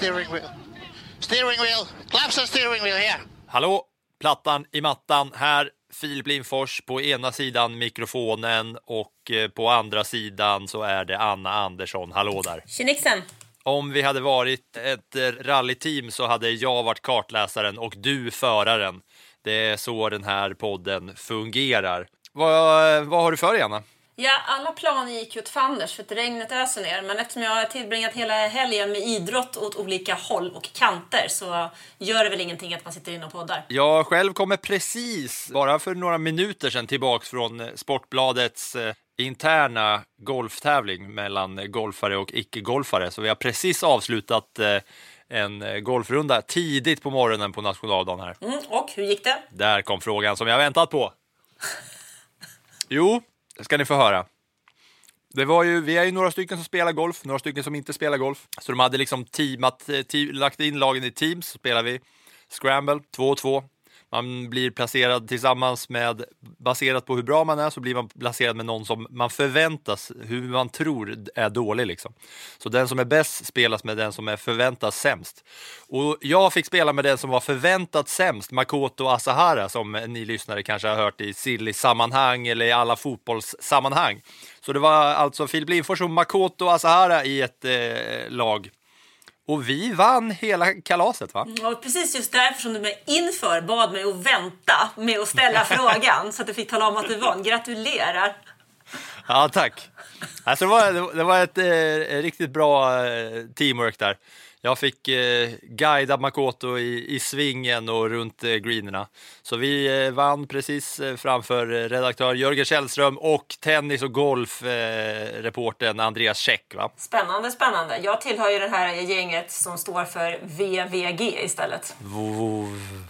Steering wheel. Steering wheel, claps and steering wheel here. Hallå, plattan i mattan här. Filip Lindfors på ena sidan mikrofonen och eh, på andra sidan så är det Anna Andersson. Hallå där. Tjenixen! Om vi hade varit ett eh, rallyteam så hade jag varit kartläsaren och du föraren. Det är så den här podden fungerar. Vad, vad har du för dig, Anna? Ja, alla planer gick ju åt fanders för att regnet öser ner. Men eftersom jag har tillbringat hela helgen med idrott åt olika håll och kanter så gör det väl ingenting att man sitter inne och poddar. Jag själv kommer precis, bara för några minuter sedan, tillbaks från Sportbladets eh, interna golftävling mellan golfare och icke-golfare. Så vi har precis avslutat eh, en golfrunda tidigt på morgonen på nationaldagen här. Mm, och hur gick det? Där kom frågan som jag väntat på. Jo, det ska ni få höra. Det var ju, vi är ju några stycken som spelar golf, några stycken som inte spelar golf. Så de hade liksom teamat, eh, te, lagt in lagen i teams, så spelar vi scramble, 2 2. Man blir placerad tillsammans med, baserat på hur bra man är, så blir man placerad med någon som man förväntas, hur man tror är dålig liksom. Så den som är bäst spelas med den som är förväntas sämst. Och jag fick spela med den som var förväntat sämst, Makoto Asahara, som ni lyssnare kanske har hört i silly-sammanhang eller i alla fotbollssammanhang. Så det var alltså Filip Lindfors och Makoto Asahara i ett eh, lag. Och vi vann hela kalaset va? Och precis just därför som du mig inför bad mig att vänta med att ställa frågan så att du fick tala om att du vann. Gratulerar! Ja, tack. Alltså, det, var, det var ett eh, riktigt bra eh, teamwork där. Jag fick eh, guida Makoto i, i svingen och runt eh, greenerna. Så vi eh, vann precis eh, framför eh, redaktör Jörgen Källström och tennis och golfreportern eh, Andreas Käck. Va? Spännande, spännande. Jag tillhör ju det här gänget som står för VVG istället.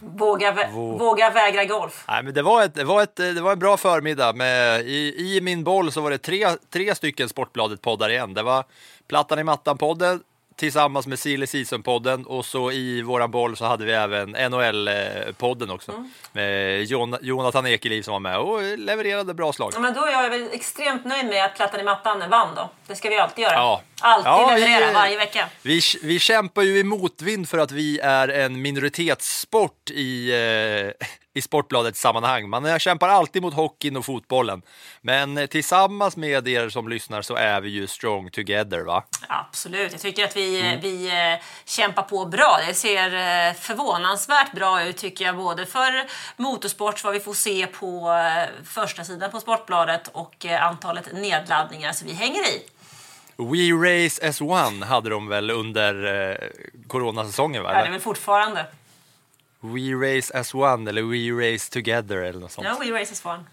Våga, vä- våga vägra golf. Nej, men det, var ett, det, var ett, det var en bra förmiddag. Med, i, I min boll så var det tre, tre stycken Sportbladet-poddar igen. Det var Plattan i mattan-podden tillsammans med Silly Season-podden och så i våran boll så hade vi även NHL-podden också. Med Jon, Jonathan Ekeliv som var med och levererade bra slag. Ja, men då är jag väl extremt nöjd med att Plattan i mattan vann då. Det ska vi alltid göra. Ja. Alltid Ja, leverera, vi- varje vecka. Vi, vi kämpar ju i motvind för att vi är en minoritetssport i, eh, i Sportbladets sammanhang. Man kämpar alltid mot hockeyn och fotbollen. Men eh, tillsammans med er som lyssnar så är vi ju strong together va? Absolut, jag tycker att vi, Mm. vi eh, kämpar på bra. Det ser eh, förvånansvärt bra ut tycker jag, både för motorsport, vad vi får se på eh, första sidan på Sportbladet och eh, antalet nedladdningar, så vi hänger i. We Race as One hade de väl under eh, coronasäsongen va? Ja, det är väl fortfarande. We Race as One eller We Race Together eller något sånt. Ja, We Races Farm.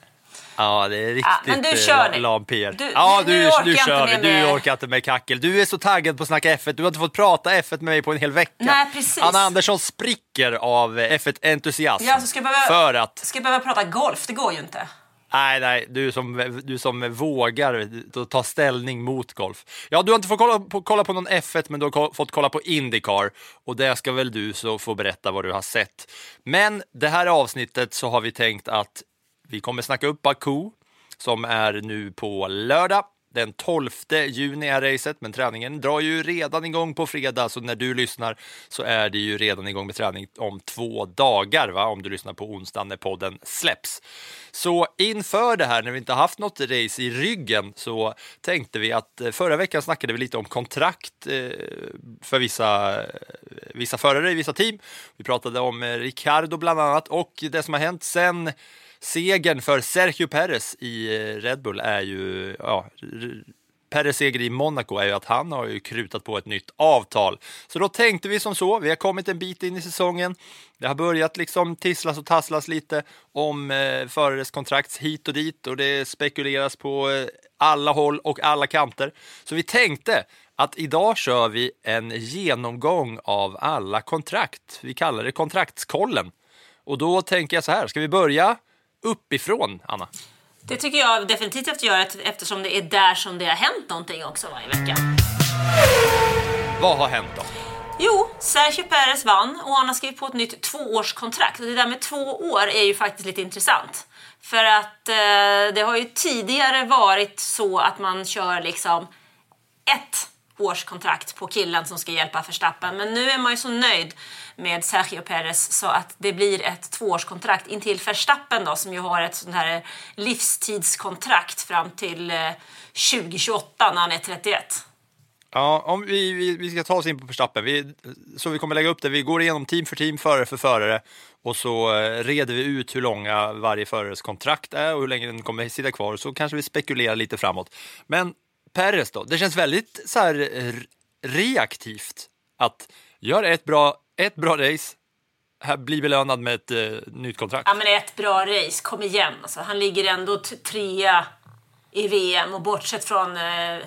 Ja, det är riktigt Ja, men du eh, kör nu. lam PR. Du- ja, du, nu orkar du kör inte mer Du med- orkar inte med kackel. Du är så taggad på att snacka F1. Du har inte fått prata F1 med mig på en hel vecka. Nej, precis. Anna Andersson spricker av F1-entusiasm. Ja, så ska jag behöva- För att... Ska jag behöva prata golf? Det går ju inte. Nej, nej, du som, du som vågar ta ställning mot golf. Ja, du har inte fått kolla på, kolla på någon F1, men du har fått kolla på Indycar. Och det ska väl du så få berätta vad du har sett. Men det här avsnittet så har vi tänkt att vi kommer snacka upp Baku, som är nu på lördag den 12 juni är racet, men träningen drar ju redan igång på fredag, så när du lyssnar så är det ju redan igång med träning om två dagar, va? om du lyssnar på onsdagen när podden släpps. Så inför det här, när vi inte haft något race i ryggen, så tänkte vi att eh, förra veckan snackade vi lite om kontrakt eh, för vissa, vissa förare i vissa team. Vi pratade om eh, Ricardo bland annat och det som har hänt sen segern för Sergio Perez i eh, Red Bull är ju, ja, Perez seger i Monaco är ju att han har ju krutat på ett nytt avtal. Så då tänkte vi som så, vi har kommit en bit in i säsongen. Det har börjat liksom tisslas och tasslas lite om eh, förares kontrakt hit och dit och det spekuleras på eh, alla håll och alla kanter. Så vi tänkte att idag kör vi en genomgång av alla kontrakt. Vi kallar det kontraktskollen. Och då tänker jag så här, ska vi börja uppifrån, Anna? Det tycker jag definitivt att göra eftersom det är där som det har hänt någonting också varje vecka. Vad har hänt då? Jo, Sergio Perez vann och han har skrivit på ett nytt tvåårskontrakt. Och det där med två år är ju faktiskt lite intressant. För att eh, det har ju tidigare varit så att man kör liksom ett årskontrakt på killen som ska hjälpa Verstappen. Men nu är man ju så nöjd med Sergio Perez så att det blir ett tvåårskontrakt intill Verstappen då som ju har ett sånt här livstidskontrakt fram till eh, 2028 när han är 31. Ja, om vi, vi, vi ska ta oss in på Verstappen. Vi, så vi kommer lägga upp det. Vi går igenom team för team, förare för förare och så eh, reder vi ut hur långa varje förares kontrakt är och hur länge den kommer sitta kvar. Så kanske vi spekulerar lite framåt. Men Peres då? Det känns väldigt så här reaktivt att göra ett bra, ett bra race, här blir belönad med ett eh, nytt kontrakt. Ja, men ett bra race, kom igen. Alltså, han ligger ändå trea i VM och bortsett från eh,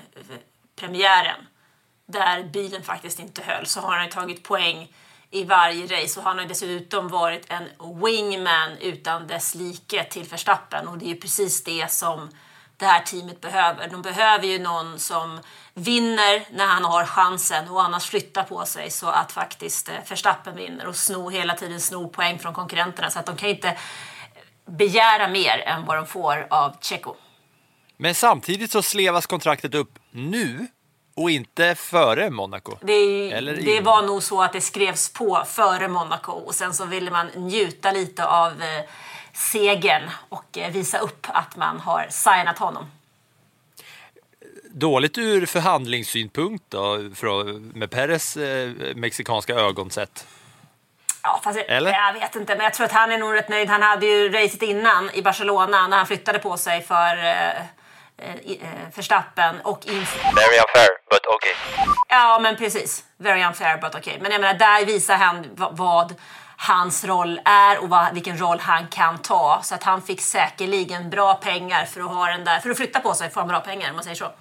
premiären där bilen faktiskt inte höll så har han ju tagit poäng i varje race och han har dessutom varit en wingman utan dess like till Verstappen och det är ju precis det som det här teamet behöver. De behöver ju någon som vinner när han har chansen och annars flyttar på sig så att faktiskt eh, Verstappen vinner och snor hela tiden snor poäng från konkurrenterna så att de kan inte begära mer än vad de får av Checo. Men samtidigt så slevas kontraktet upp nu och inte före Monaco? Det, det var nog så att det skrevs på före Monaco och sen så ville man njuta lite av eh, segern och eh, visa upp att man har signat honom. Dåligt ur förhandlingssynpunkt då, med Perez eh, mexikanska ögon sett? Ja, fast Eller? jag vet inte, men jag tror att han är nog rätt nöjd. Han hade ju racet innan i Barcelona när han flyttade på sig för eh, Verstappen och. Very unfair, but okay. Ja, men precis. Very unfair, but okay. Men jag menar, där visar han vad hans roll är och vad, vilken roll han kan ta. Så att han fick säkerligen bra pengar för att ha den där, för att flytta på sig får han bra pengar om man säger så.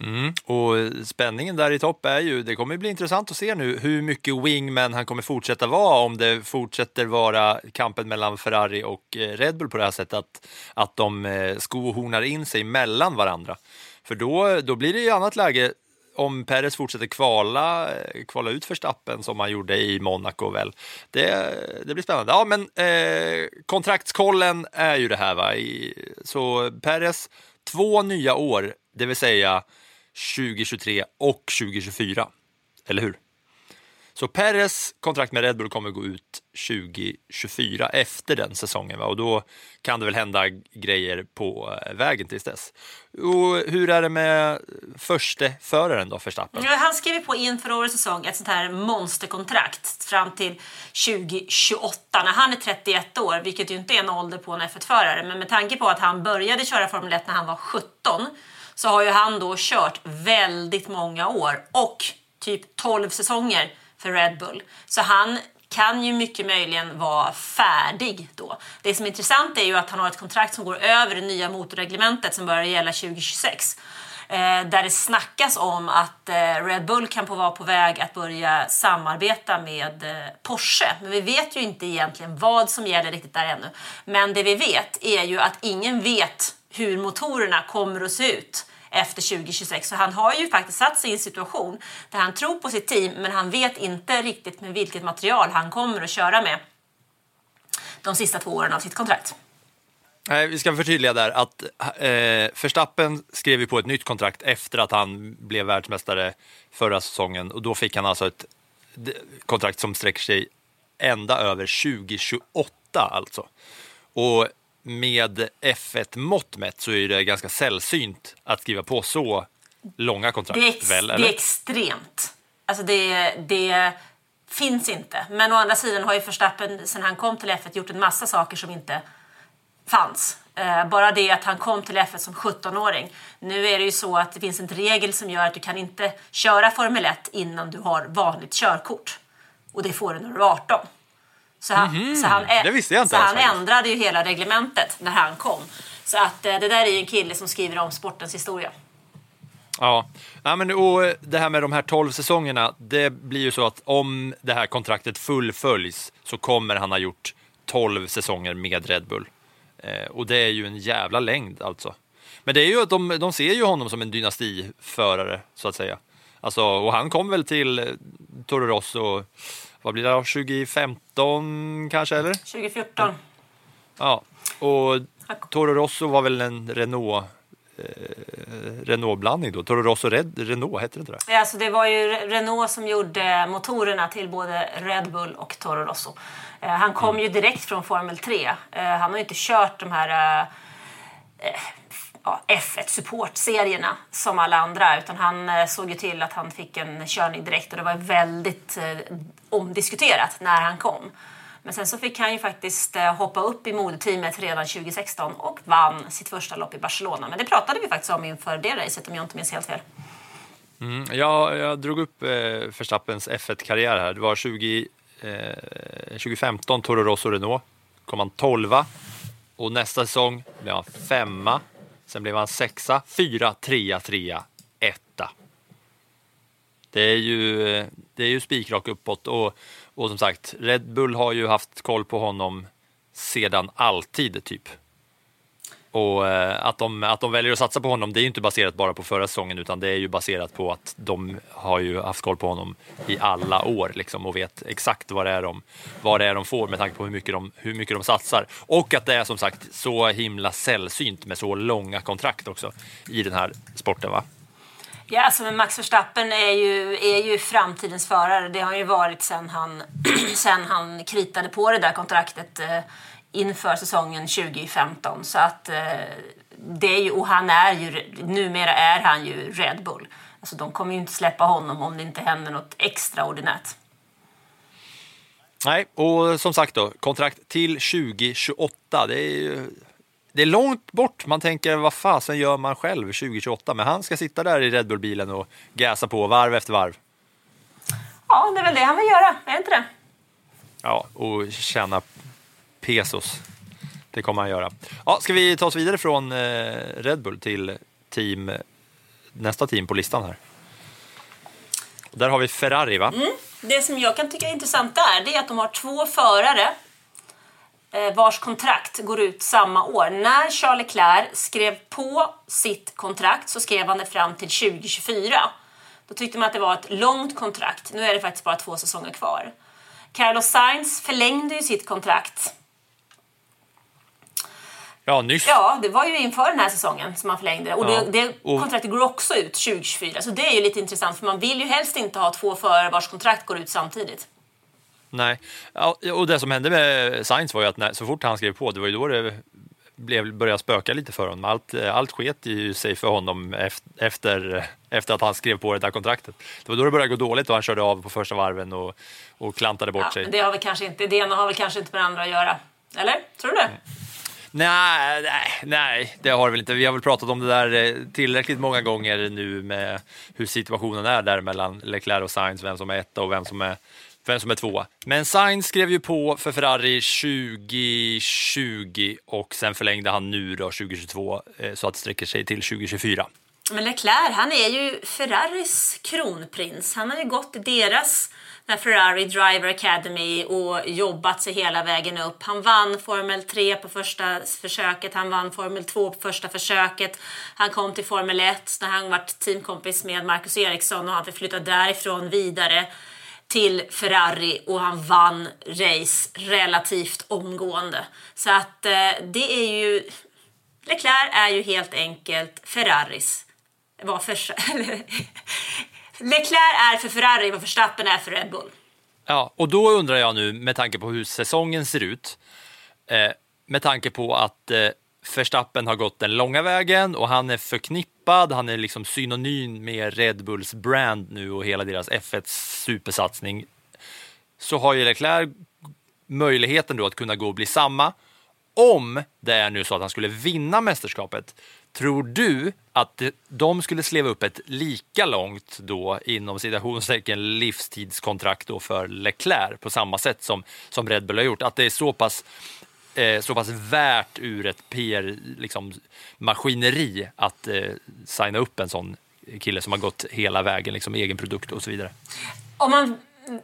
Mm. Och spänningen där i topp är ju, det kommer bli intressant att se nu hur mycket wingman han kommer fortsätta vara om det fortsätter vara kampen mellan Ferrari och eh, Red Bull på det här sättet att, att de eh, skohornar in sig mellan varandra. För då, då blir det i annat läge om Perez fortsätter kvala, eh, kvala ut för stappen som han gjorde i Monaco väl. Det, det blir spännande. Ja, men eh, kontraktskollen är ju det här va. I, så Perez, två nya år, det vill säga 2023 och 2024. Eller hur? Så Perez kontrakt med Red Bull kommer gå ut 2024 efter den säsongen va? och då kan det väl hända grejer på eh, vägen tills dess. Och hur är det med förste föraren då, Verstappen? Ja, han skrev på inför årets säsong ett sånt här monsterkontrakt fram till 2028 när han är 31 år, vilket ju inte är en ålder på en F1-förare, men med tanke på att han började köra Formel 1 när han var 17 så har ju han då kört väldigt många år och typ 12 säsonger för Red Bull. Så han kan ju mycket möjligen vara färdig då. Det som är intressant är ju att han har ett kontrakt som går över det nya motorreglementet som börjar gälla 2026. Eh, där det snackas om att eh, Red Bull kan på vara på väg att börja samarbeta med eh, Porsche. Men vi vet ju inte egentligen vad som gäller riktigt där ännu. Men det vi vet är ju att ingen vet hur motorerna kommer att se ut efter 2026. Så han har ju faktiskt satt sig i en situation där han tror på sitt team men han vet inte riktigt med vilket material han kommer att köra med de sista två åren av sitt kontrakt. Nej, vi ska förtydliga där att eh, Verstappen skrev ju på ett nytt kontrakt efter att han blev världsmästare förra säsongen och då fick han alltså ett kontrakt som sträcker sig ända över 2028 alltså. Och med F1-mått mätt så är det ganska sällsynt att skriva på så långa kontrakt. Det är, ex, väl, det är extremt. Alltså det, det finns inte. Men å andra sidan har ju Verstappen sen han kom till F1 gjort en massa saker som inte fanns. Eh, bara det att han kom till F1 som 17-åring. Nu är det ju så att det finns en regel som gör att du kan inte köra Formel 1 innan du har vanligt körkort. Och det får du när du är 18. Så han, så han, Mhm. Det visste jag inte så ens han faktiskt. ändrade ju hela reglementet när han kom. Så att eh, det där är ju en kille som skriver om sportens historia. Ja, ja men, och det här med de här 12 säsongerna, det blir ju så att om det här kontraktet fullföljs så kommer han ha gjort 12 säsonger med Red Bull. Eh, och det är ju en jävla längd alltså. Men det är ju att de, de ser ju honom som en dynastiförare så att säga. Alltså, och han kom väl till eh, Toro Rosso, vad blir det, då? 2015 kanske eller? 2014. Ja, och Toro Rosso var väl en Renault eh, Renault-blandning då? Toro Rosso Red, Renault, hette det inte det? Ja, alltså det var ju Renault som gjorde motorerna till både Red Bull och Toro Rosso. Eh, han kom Mm. ju direkt från Formel 3. Eh, han har ju inte kört de här ja, F1-supportserierna som alla andra utan han eh, såg ju till att han fick en körning direkt och det var väldigt eh, omdiskuterat när han kom. Men sen så fick han ju faktiskt eh, hoppa upp i moderteamet redan 2016 och vann sitt första lopp i Barcelona. Men det pratade vi faktiskt om inför det racet om jag inte minns helt fel. Mm, ja, jag drog upp eh, Verstappens F1-karriär här. Det var 20, eh, 2015 Toro Rosso Renault. kom han 12 och nästa säsong blev han femma. Sen blev han sexa, fyra, trea, trea, etta. Det är ju, det är ju spikrak uppåt och, och som sagt, Red Bull har ju haft koll på honom sedan alltid typ. Och eh, att de, att de väljer att satsa på honom, det är ju inte baserat bara på förra säsongen, utan det är ju baserat på att de har ju haft koll på honom i alla år liksom, och vet exakt vad det, är de, vad det är de får med tanke på hur mycket, de, hur mycket de satsar. Och att det är som sagt så himla sällsynt med så långa kontrakt också i den här sporten. va? Ja, alltså men Max Verstappen är ju, är ju framtidens förare. Det har han ju varit sen han, sen han kritade på det där kontraktet eh, inför säsongen 2015. Så att eh, det är ju, och han är ju, numera är han ju Red Bull. Alltså de kommer ju inte släppa honom om det inte händer något extraordinärt. Nej, och som sagt då, kontrakt till 2028. Det är ju det är långt bort. Man tänker, vad fasen gör man själv 2028? Men han ska sitta där i Red Bull-bilen och gasa på varv efter varv. Ja, det är väl det han vill göra, är det inte det? Ja, och tjäna pesos. Det kommer han göra. Ja, ska vi ta oss vidare från eh, Red Bull till team, nästa team på listan här? Där har vi Ferrari, va? Mm. Det som jag kan tycka är intressant där, det är att de har två förare eh, vars kontrakt går ut samma år. När Charles Leclerc skrev på sitt kontrakt så skrev han det fram till 2024. Då tyckte man att det var ett långt kontrakt. Nu är det faktiskt bara två säsonger kvar. Carlos Sainz förlängde ju sitt kontrakt. Ja, nyss. Ja, det var ju inför den här säsongen som man förlängde. Och Ja. det, Och- kontraktet går också ut 2024. Så det är ju lite intressant för man vill ju helst inte ha två förare vars kontrakt går ut samtidigt. Nej, och det som hände med Sainz var ju att när, så fort han skrev på, det var ju då det blev, började spöka lite för honom. Allt, allt sket ju sig för honom ef- efter, efter att han skrev på det där kontraktet. Det var då det började gå dåligt och han körde av på första varven och, och klantade bort Ja, sig. det har väl kanske inte, det ena har väl kanske inte med det andra att göra. Eller? Tror du det? Nej, nej, nej, det har det väl inte. Vi har väl pratat om det där eh, tillräckligt många gånger nu med hur situationen är där mellan Leclerc och Sainz, vem som är etta och vem som är, vem som är tvåa. Men Sainz skrev ju på för Ferrari 2020 och sen förlängde han nu då 2022 eh, så att det sträcker sig till 2024. Men Leclerc, han är ju Ferraris kronprins. Han har ju gått i deras Ferrari Driver Academy och jobbat sig hela vägen upp. Han vann Formel 3 på första försöket, han vann Formel 2 på första försöket. Han kom till Formel 1 när han var teamkompis med Marcus Ericsson och han fick flytta därifrån vidare. till Ferrari och han vann race relativt omgående. Så att eh, det är ju... Leclerc är ju helt enkelt Ferraris... Vad för, Leclerc är för Ferrari vad Verstappen är för Red Bull. Ja, och då undrar jag nu med tanke på hur säsongen ser ut, eh, med tanke på att eh, Verstappen har gått den långa vägen och han är förknippad, han är liksom synonym med Red Bulls brand nu och hela deras F1 supersatsning. Så har ju Leclerc möjligheten då att kunna gå och bli samma om det är nu så att han skulle vinna mästerskapet. Tror du att de skulle sleva upp ett lika långt då inom citationstecken livstidskontrakt då för Leclerc på samma sätt som, som Red Bull har gjort? Att det är så pass eh, så pass värt ur ett PR-maskineri liksom, att eh, signa upp en sån kille som har gått hela vägen, liksom egen produkt och så vidare. Om man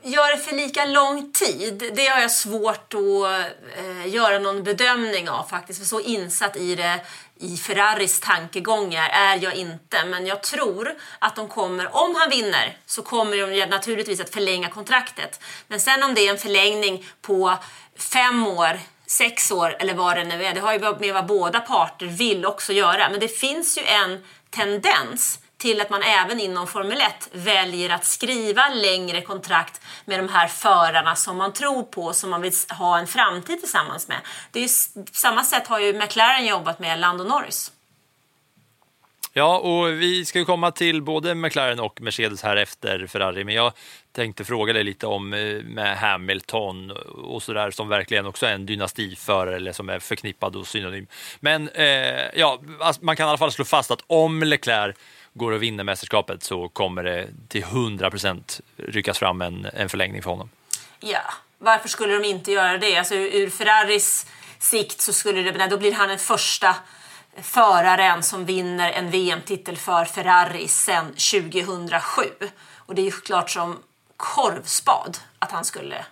gör det för lika lång tid, det har jag svårt att eh, göra någon bedömning av faktiskt. För så insatt i det i Ferraris tankegångar är jag inte. Men jag tror att de kommer, om han vinner, så kommer de naturligtvis att förlänga kontraktet. Men sen om det är en förlängning på fem år sex år eller vad det nu är. Det har ju med vad båda parter vill också göra. Men det finns ju en tendens till att man även inom Formel 1 väljer att skriva längre kontrakt med de här förarna som man tror på, som man vill ha en framtid tillsammans med. Det är ju, samma sätt har ju McLaren jobbat med Lando Norris. Ja, och vi ska ju komma till både McLaren och Mercedes här efter Ferrari, men jag tänkte fråga dig lite om eh, med Hamilton och så där som verkligen också är en dynastiförare eller som är förknippad och synonym. Men eh, ja, alltså, man kan i alla fall slå fast att om Leclerc går och vinner mästerskapet så kommer det till 100 procent ryckas fram en, en förlängning för honom. Ja, varför skulle de inte göra det? Alltså ur Ferraris sikt så skulle det, då blir han den första föraren som vinner en VM-titel för Ferrari sedan 2007. Och det är ju klart som korvspad att han skulle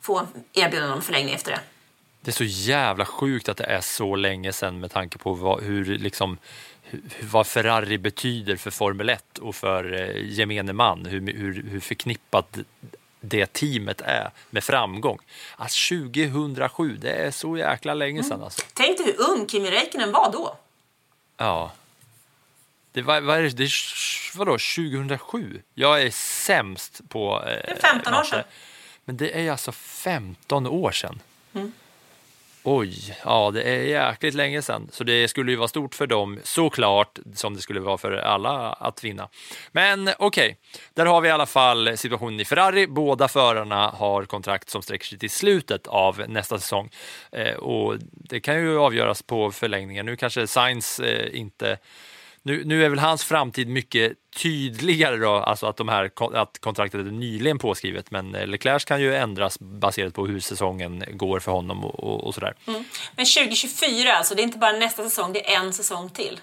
få erbjudande om förlängning efter det. Det är så jävla sjukt att det är så länge sedan med tanke på vad, hur, liksom, vad Ferrari betyder för Formel 1 och för eh, gemene man. Hur, hur, hur förknippat det teamet är med framgång. Alltså 2007, det är så jäkla länge sedan. Alltså. Tänk dig hur ung Kimi Räikkönen var då. Ja. Det var, vad är det, det vadå, 2007? Jag är sämst på eh, Det är 15 år sedan. Men det är alltså 15 år sedan. Mm. Oj, ja det är jäkligt länge sedan. Så det skulle ju vara stort för dem såklart, som det skulle vara för alla att vinna. Men okej, okay. där har vi i alla fall situationen i Ferrari. Båda förarna har kontrakt som sträcker sig till slutet av nästa säsong. Eh, och det kan ju avgöras på förlängningen. Nu kanske Sainz eh, inte nu, nu är väl hans framtid mycket tydligare då, alltså att, de här, att kontraktet är nyligen påskrivet, men eh, Leclerc kan ju ändras baserat på hur säsongen går för honom och, och, och sådär. Mm. Men 2024, alltså det är inte bara nästa säsong, det är en säsong till.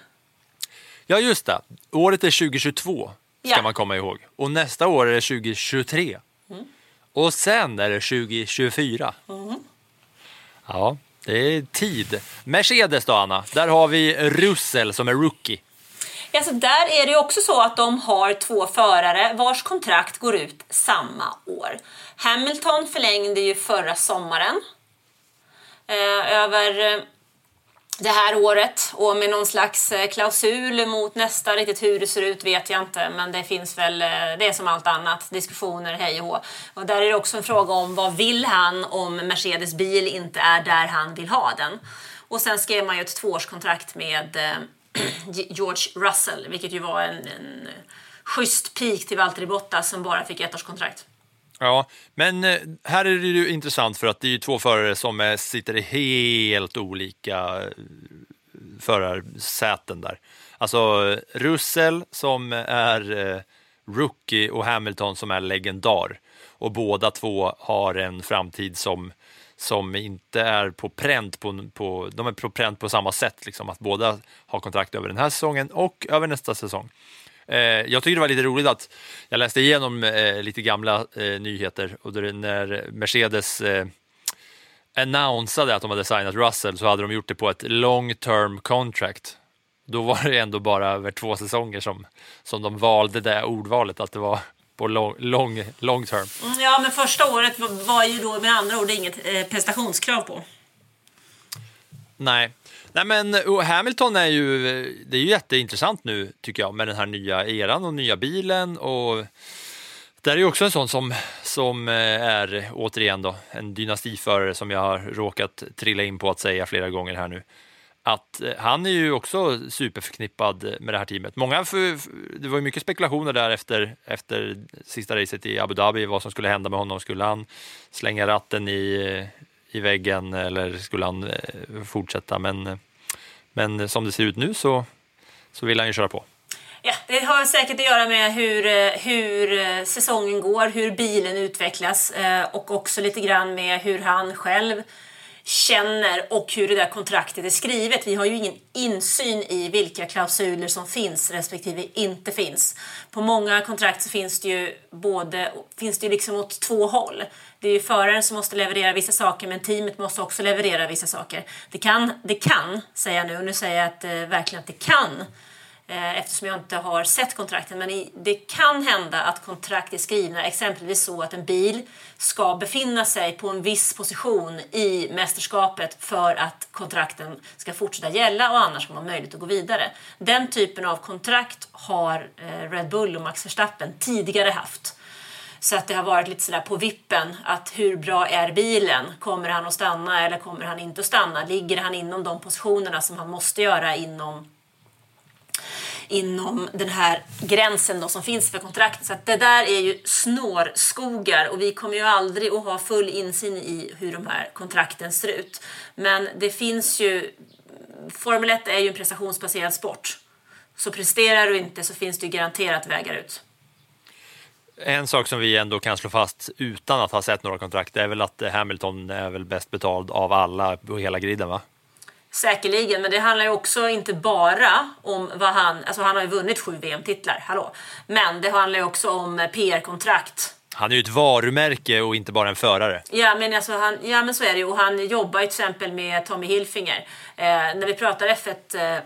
Ja, just det. Året är 2022, ska ja. man komma ihåg. Och nästa år är det 2023. Mm. Och sen är det 2024. Mm. Ja, det är tid. Mercedes då, Anna? Där har vi Russell som är rookie. Alltså där är det också så att de har två förare vars kontrakt går ut samma år. Hamilton förlängde ju förra sommaren eh, över eh, det här året och med någon slags eh, klausul mot nästa. Riktigt hur det ser ut vet jag inte, men det finns väl, eh, det är som allt annat, diskussioner hej och hå. Och där är det också en fråga om vad vill han om Mercedes bil inte är där han vill ha den. Och sen skrev man ju ett tvåårskontrakt med George Russell, vilket ju var en, en schysst pik till Valtteri Bottas som bara fick ett års kontrakt. Ja, men eh, här är det ju intressant för att det är ju två förare som sitter i helt olika eh, förarsäten där. Alltså Russell som är eh, rookie och Hamilton som är legendar. Och båda två har en framtid som som inte är på pränt på, på, de är på pränt på samma sätt, liksom, att båda har kontrakt över den här säsongen och över nästa säsong. Eh, jag tycker det var lite roligt att jag läste igenom eh, lite gamla eh, nyheter och det, när Mercedes eh, annonsade att de hade signat Russell så hade de gjort det på ett long term contract. Då var det ändå bara över två säsonger som, som de valde det ordvalet, att det var på long, long, long term. Mm, Ja, men första året var- ju då med andra ord inget eh, prestationskrav på. Nej. Nej men Hamilton är ju, det är ju jätteintressant nu tycker jag med den här nya eran och nya bilen och där är ju också en sån som, som eh, är återigen då en dynastiförare som jag har råkat trilla in på att säga flera gånger här nu. Att eh, han är ju också superförknippad med det här teamet. Många, för, det var ju mycket spekulationer där efter, efter sista racet i Abu Dhabi, vad som skulle hända med honom. Skulle han slänga ratten i, i väggen eller skulle han eh, fortsätta? Men, men som det ser ut nu så, så vill han ju köra på. Ja, det har säkert att göra med hur, eh, hur säsongen går, hur bilen utvecklas och också lite grann med hur han själv känner och hur det där kontraktet är skrivet. Vi har ju ingen insyn i vilka klausuler som finns respektive inte finns. På många kontrakt så finns det ju både, finns det ju liksom åt två håll. Det är ju föraren som måste leverera vissa saker men teamet måste också leverera vissa saker. Det kan, det kan säger jag nu, och nu säger jag att, eh, verkligen att det kan Eh, eftersom jag inte har sett kontrakten. Men det kan hända att kontrakt är skrivna exempelvis så att en bil ska befinna sig på en viss position i mästerskapet för att kontrakten ska fortsätta gälla och annars har man möjlighet att gå vidare. Den typen av kontrakt har eh, Red Bull och Max Verstappen tidigare haft. Så att det har varit lite sådär på vippen att hur bra är bilen? Kommer han att stanna eller kommer han inte att stanna? Ligger han inom de positionerna som han måste göra inom inom den här gränsen då som finns för kontraktet. Så att det där är ju snårskogar och vi kommer ju aldrig att ha full insyn i hur de här kontrakten ser ut. Men det finns ju, Formel 1 är ju en prestationsbaserad sport. Så presterar du inte så finns det ju garanterat vägar ut. En sak som vi ändå kan slå fast utan att ha sett några kontrakt är väl att Hamilton är väl bäst betald av alla på hela griden va? Säkerligen, men det handlar ju också inte bara om vad han... Alltså han har ju vunnit sju VM-titlar, hallå. Men det handlar ju också om PR-kontrakt. Han är ju ett varumärke och inte bara en förare. Ja men, alltså han, ja, men så är det ju. Och han jobbar ju till exempel med Tommy Hilfiger. Eh, när vi pratar F1 eh,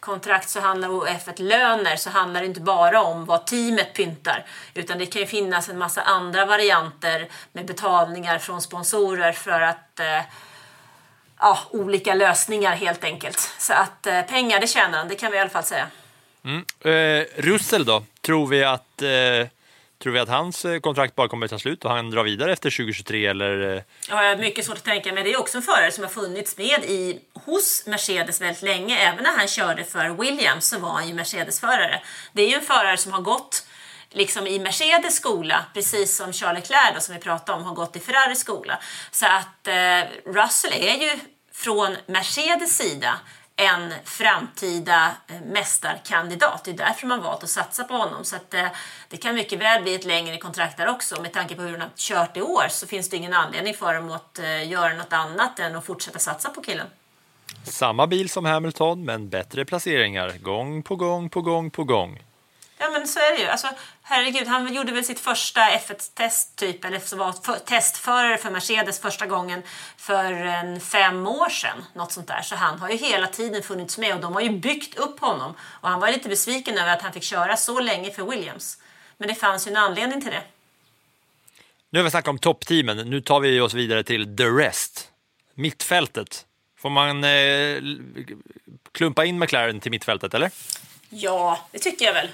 kontrakt så handlar och F1-löner så handlar det inte bara om vad teamet pyntar. Utan det kan ju finnas en massa andra varianter med betalningar från sponsorer för att eh, ja, olika lösningar helt enkelt. Så att eh, pengar det tjänar han, det kan vi i alla fall säga. Eh, Russell då? Tror vi att eh, Tror vi att hans eh, kontrakt bara kommer att ta slut och han drar vidare efter 2023 eller? eh, Ja, mycket svårt att tänka mig. Det är också en förare som har funnits med i, hos Mercedes väldigt länge. Även när han körde för Williams så var han ju Mercedes-förare. Det är ju en förare som har gått liksom i Mercedes skola, precis som Charles Leclerc då, som vi pratade om har gått i Ferraris skola. Så att eh, Russell är ju från Mercedes sida en framtida eh, mästarkandidat. Det är därför man valt att satsa på honom. Så att, eh, det kan mycket väl bli ett längre kontrakt där också. Med tanke på hur han har kört i år så finns det ingen anledning för dem att eh, göra något annat än att fortsätta satsa på killen. Samma bil som Hamilton men bättre placeringar gång på gång på gång på gång. Ja men så är det ju. Alltså, herregud, han gjorde väl sitt första F1-test typ, eller så var för, testförare för Mercedes första gången för en fem år sedan. Något sånt där. Så han har ju hela tiden funnits med och de har ju byggt upp honom. Och han var lite besviken över att han fick köra så länge för Williams. Men det fanns ju en anledning till det. Nu har vi snackat om toppteamen, nu tar vi oss vidare till the rest. Mittfältet. Får man eh, klumpa in McLaren till mittfältet eller? Ja, det tycker jag väl.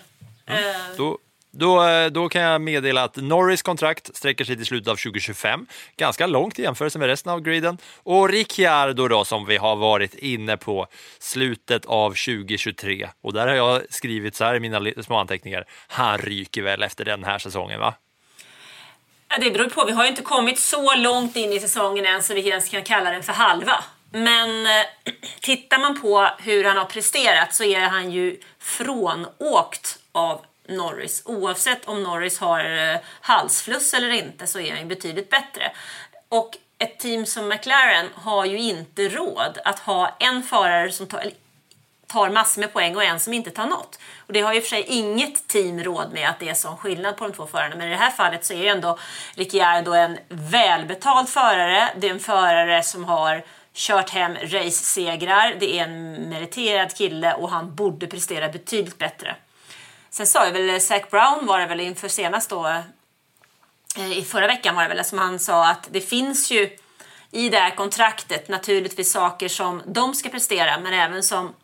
Eh, Då, då, eh, då kan jag meddela att Norris kontrakt sträcker sig till slutet av 2025. Ganska långt i jämförelse med resten av griden. Och Ricciardo då, som vi har varit inne på, slutet av 2023. Och där har jag skrivit så här i mina små anteckningar. Han ryker väl efter den här säsongen, va? Ja, det beror på. Vi har ju inte kommit så långt in i säsongen än så vi ens kan kalla den för halva. Men eh, tittar man på hur han har presterat så är han ju frånåkt av Norris. Oavsett om Norris har eh, halsfluss eller inte så är han ju betydligt bättre. Och ett team som McLaren har ju inte råd att ha en förare som tar, tar massor med poäng och en som inte tar något. Och det har ju i och för sig inget team råd med att det är sån skillnad på de två förarna. Men i det här fallet så är ju ändå Ricciardo en välbetald förare. Det är en förare som har kört hem race-segrar. Det är en meriterad kille och han borde prestera betydligt bättre. Sen sa jag väl Zac Brown var det väl inför senast då eh, i förra veckan var det väl som han sa att det finns ju i det här kontraktet naturligtvis saker som de ska prestera men även som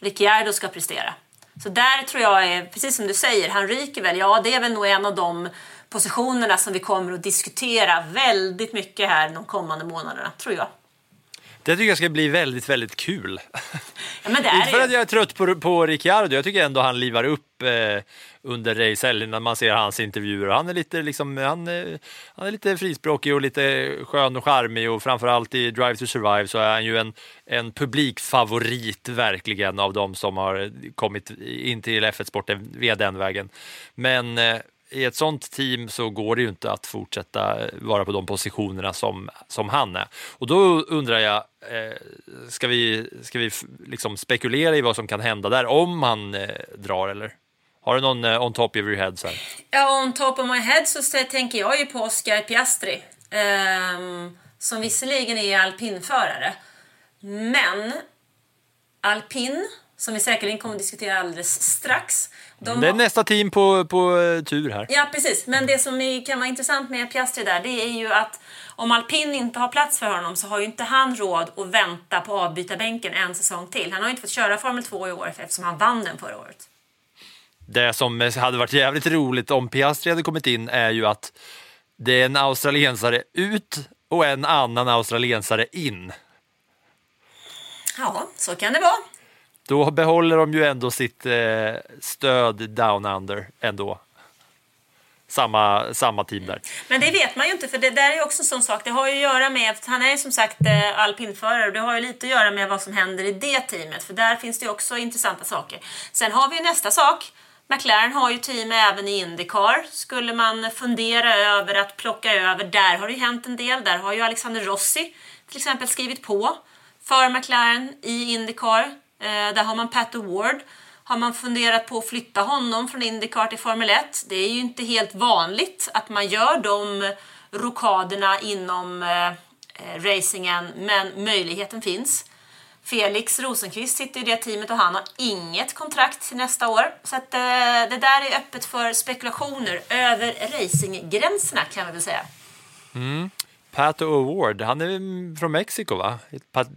Ricciardo ska prestera. Så där tror jag är, precis som du säger, han ryker väl. Ja, det är väl nog en av de positionerna som vi kommer att diskutera väldigt mycket här de kommande månaderna, tror jag. Det tycker jag ska bli väldigt, väldigt kul. Ja, Inte för är att ju... jag är trött på, på Ricciardo, jag tycker ändå han livar upp eh, under racehelgen när man ser hans intervjuer. Han är lite, liksom, han, är- han är lite frispråkig och lite skön och charmig och framförallt i Drive to Survive så är han ju en, en publikfavorit verkligen av de som har kommit in till F1-sporten via den vägen. Men eh, i ett sånt team så går det ju inte att fortsätta vara på de positionerna som, som han är. Och då undrar jag, eh, Eh, ska vi, ska vi liksom spekulera i vad som kan hända där om han eh, drar eller? Har du någon eh, on top of your head? Så här? Ja, on top of my head så tänker jag ju på Oscar Piastri. ehm, som visserligen är alpinförare. Men alpin, som vi säkerligen kommer att diskutera alldeles strax. De Det är har- nästa team på, på eh, tur här. Ja, precis. Men det som kan vara intressant med Piastri där, det är ju att om alpin inte har plats för honom så har ju inte han råd att vänta på avbytarbänken en säsong till. Han har ju inte fått köra Formel 2 i år eftersom han vann den förra året. Det som hade varit jävligt roligt om Piastri hade kommit in är ju att det är en australiensare ut och en annan australiensare in. Ja, så kan det vara. Då behåller de ju ändå sitt eh, stöd down under ändå. Samma, samma team där. Men det vet man ju inte, för det där är ju också en sån sak. Det har ju att göra med, han är ju som sagt eh, alpinförare och det har ju lite att göra med vad som händer i det teamet. För där finns det ju också intressanta saker. Sen har vi ju nästa sak. McLaren har ju team även i Indycar. Skulle man fundera över att plocka över, där har det ju hänt en del. Där har ju Alexander Rossi till exempel skrivit på för McLaren i Indycar. Eh, där har man Pat Award. Har man funderat på att flytta honom från Indycar till Formel 1? Det är ju inte helt vanligt att man gör de rokaderna inom eh, eh, racingen, men möjligheten finns. Felix Rosenqvist sitter i det teamet och han har inget kontrakt till nästa år. Så att, eh, det där är öppet för spekulationer över racinggränserna kan vi väl säga. Mm. Pato Award, han är från Mexiko va? Pat,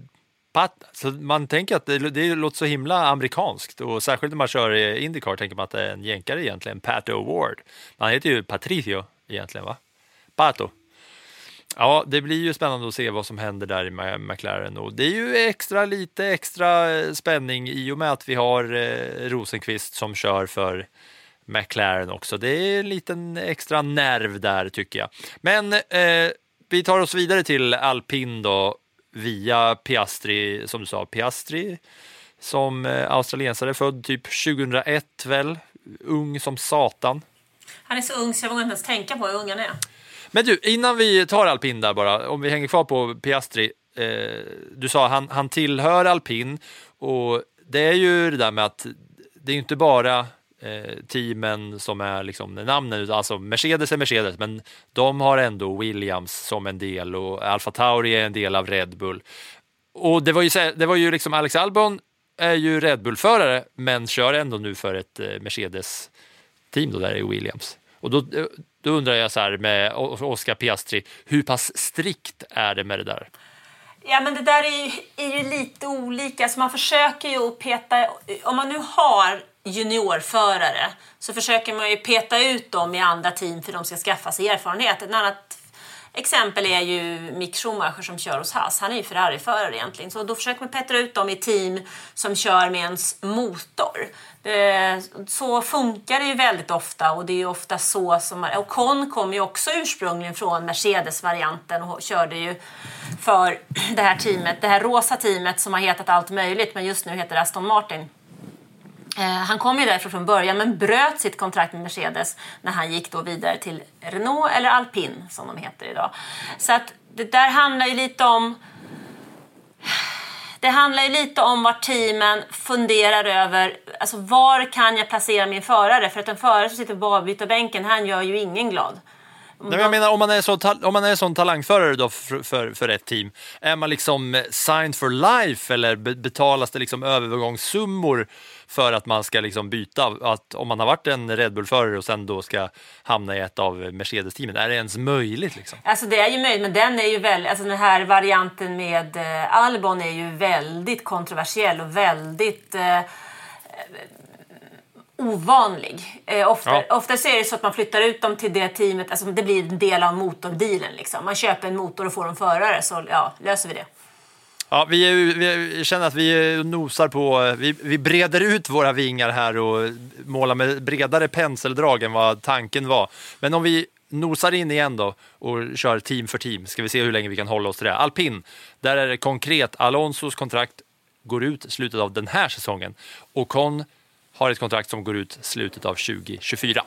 Pat, så man tänker att det, det låter så himla amerikanskt och särskilt när man kör i Indycar tänker man att det är en jänkare egentligen, Pat O'Ward. Han heter ju Patricio egentligen va? Pato. Ja, det blir ju spännande att se vad som händer där i McLaren och det är ju extra lite extra eh, spänning i och med att vi har eh, Rosenqvist som kör för McLaren också. Det är en liten extra nerv där tycker jag. Men eh, vi tar oss vidare till alpin då via Piastri, som du sa, Piastri som eh, australiensare, född typ 2001 väl, ung som satan. Han är så ung så jag vågar inte ens tänka på hur ung han är. Men du, innan vi tar alpin där bara, om vi hänger kvar på Piastri. Eh, du sa han, han tillhör alpin och det är ju det där med att det är inte bara Eh, teamen som är liksom namnen, alltså Mercedes är Mercedes, men de har ändå Williams som en del och Alfa Tauri är en del av Red Bull. Och det var ju, det var ju liksom Alex Albon är ju Red Bull-förare, men kör ändå nu för ett eh, Mercedes-team då där i Williams. Och då, eh, då undrar jag så här med Oscar Piastri, hur pass strikt är det med det där? Ja, men det där är ju, är ju lite olika. Så man försöker ju att peta... Om man nu har juniorförare så försöker man ju peta ut dem i andra team för de ska skaffa sig erfarenhet. Ett annat exempel är ju Mick Schumacher som kör hos Haas. Han är ju Ferrari-förare egentligen. Så då försöker man petra ut dem i team som kör med ens motor. Eh, så funkar det ju väldigt ofta och det är ju ofta så som... Och Con kom ju också ursprungligen från Mercedes-varianten och körde ju för det här teamet, det här rosa teamet som har hetat allt möjligt men just nu heter det Aston Martin. Eh, han kom ju därifrån från början men bröt sitt kontrakt med Mercedes när han gick då vidare till Renault eller Alpine som de heter idag. Så att det där handlar ju lite om det handlar ju lite om vad teamen funderar över. Alltså var kan jag placera min förare? För att en förare som sitter på avbytarbänken, han gör ju ingen glad. Nej, men jag menar, om man är, så, om man är sån talangförare då för, för, för ett team, är man liksom eh, signed for life eller betalas det liksom övergångssummor för att man ska liksom byta? Att om man har varit en Red Bull-förare och sen då ska hamna i ett av Mercedes-teamen, är det ens möjligt? Liksom? Alltså det är ju möjligt, men den är ju väldigt, alltså den här varianten med eh, Albon är ju väldigt kontroversiell och väldigt eh, ovanlig. Eh, ofta, Ja. ofta så är det så att man flyttar ut dem till det teamet, alltså det blir en del av motordealen. Liksom. Man köper en motor och får en förare, så ja, löser vi det. Ja, vi, är, vi känner att vi nosar på, vi, vi breder ut våra vingar här och målar med bredare penseldrag än vad tanken var. Men om vi nosar in igen då och kör team för team, ska vi se hur länge vi kan hålla oss till det. Alpin, där är det konkret, Alonsos kontrakt går ut i slutet av den här säsongen. Ocon har ett kontrakt som går ut slutet av 2024.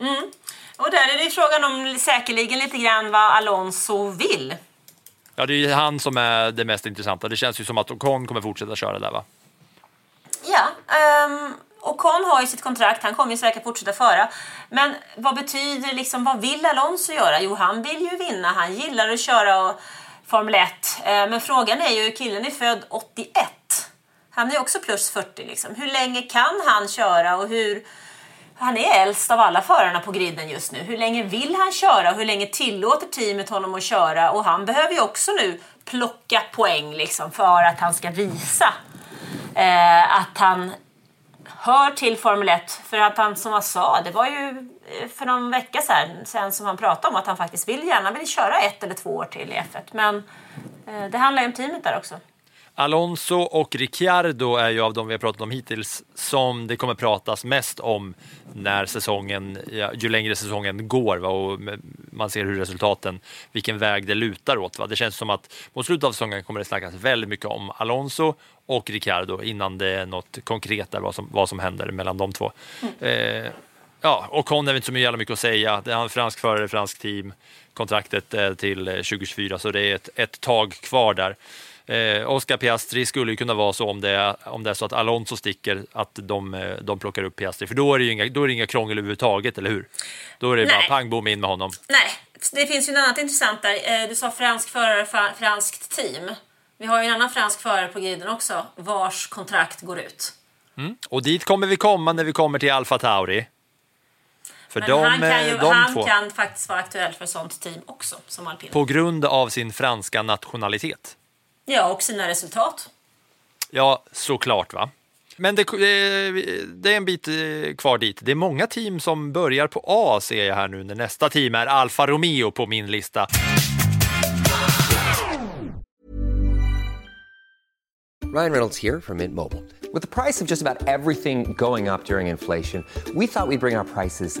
Mm. Och där är det frågan om säkerligen lite grann vad Alonso vill. Ja, det är ju han som är det mest intressanta. Det känns ju som att Ocon kommer fortsätta köra där va? Ja, um, Ocon har ju sitt kontrakt, han kommer ju säkert fortsätta föra. Men vad betyder liksom, vad vill Alonso göra? Jo, han vill ju vinna, han gillar att köra Formel 1. Ehm, men frågan är ju, killen är född 81. Han är också plus 40 liksom. Hur länge kan han köra och hur... Han är äldst av alla förarna på griden just nu. Hur länge vill han köra? Hur länge tillåter teamet honom att köra? Och han behöver ju också nu plocka poäng liksom för att han ska visa eh, att han hör till Formel 1. För att han, som jag sa, det var ju eh, för någon vecka sedan, sen som han pratade om att han faktiskt vill gärna vill köra ett eller två år till i F1. Men eh, det handlar ju om teamet där också. Alonso och Ricciardo är ju av de vi har pratat om hittills som det kommer pratas mest om när säsongen, ja, ju längre säsongen går va, och man ser hur resultaten, vilken väg det lutar åt. Va. Det känns som att mot slutet av säsongen kommer det snackas väldigt mycket om Alonso och Ricciardo innan det är något konkret där vad som, vad som händer mellan de två. Eh, ja, och Con väl inte så jävla mycket att säga. Det är en fransk förare, fransk team. Kontraktet är till eh, 2024 så det är ett, ett tag kvar där. Eh, Oscar Piastri skulle ju kunna vara så om det, är, om det är så att Alonso sticker, att de, eh, de plockar upp Piastri. För då är det ju inga, då är det inga krångel överhuvudtaget, eller hur? Då är det bara Nej. pang bom in med honom. Nej, det finns ju något annat intressant där. Eh, Du sa fransk förare, fra- franskt team. Vi har ju en annan fransk förare på griden också, vars kontrakt går ut. Och dit kommer vi komma när vi kommer till Alfa Tauri. För Men de, han, kan, eh, ju, de han två, kan faktiskt vara aktuell för sånt team också, som alpin. på grund av sin franska nationalitet. Ja, och sina resultat. Ja, såklart va. Men det, eh, det är en bit eh, kvar dit. Det är många team som börjar på A ser jag här nu när nästa team är Alfa Romeo på min lista. Ryan Reynolds here from Mint Mobile. With the price of just about everything going up during inflation, we thought we'd bring our prices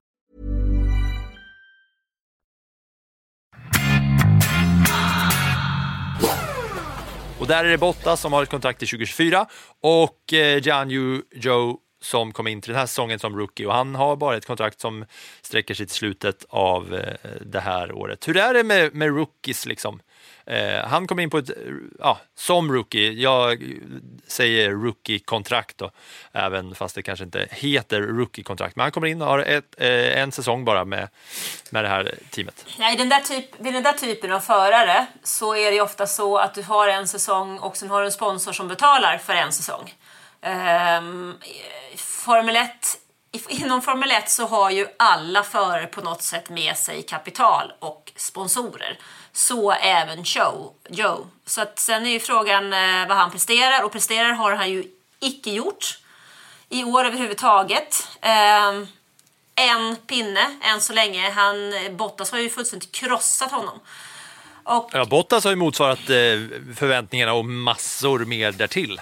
Och där är det Bottas som har ett kontrakt till 2024 och eh, Jian Yu som kom in till den här säsongen som rookie och han har bara ett kontrakt som sträcker sig till slutet av eh, det här året. Hur är det med, med rookies liksom? Eh, han kom in på ett, eh, ja, som rookie, jag säger rookie-kontrakt då, även fast det kanske inte heter rookie-kontrakt, men han kommer in och har ett, eh, en säsong bara med, med det här teamet. Nej, den där typ, vid den där typen av förare så är det ju ofta så att du har en säsong och sen har du en sponsor som betalar för en säsong. Eh, Formel 1, inom Formel 1 så har ju alla förare på något sätt med sig kapital och sponsorer. Så även Joe. Joe. Så att sen är ju frågan eh, vad han presterar och presterar har han ju icke gjort i år överhuvudtaget. Ehm, en pinne än så länge. Han, Bottas har ju fullständigt krossat honom. Och, Ja, Bottas har ju motsvarat eh, förväntningarna och massor mer därtill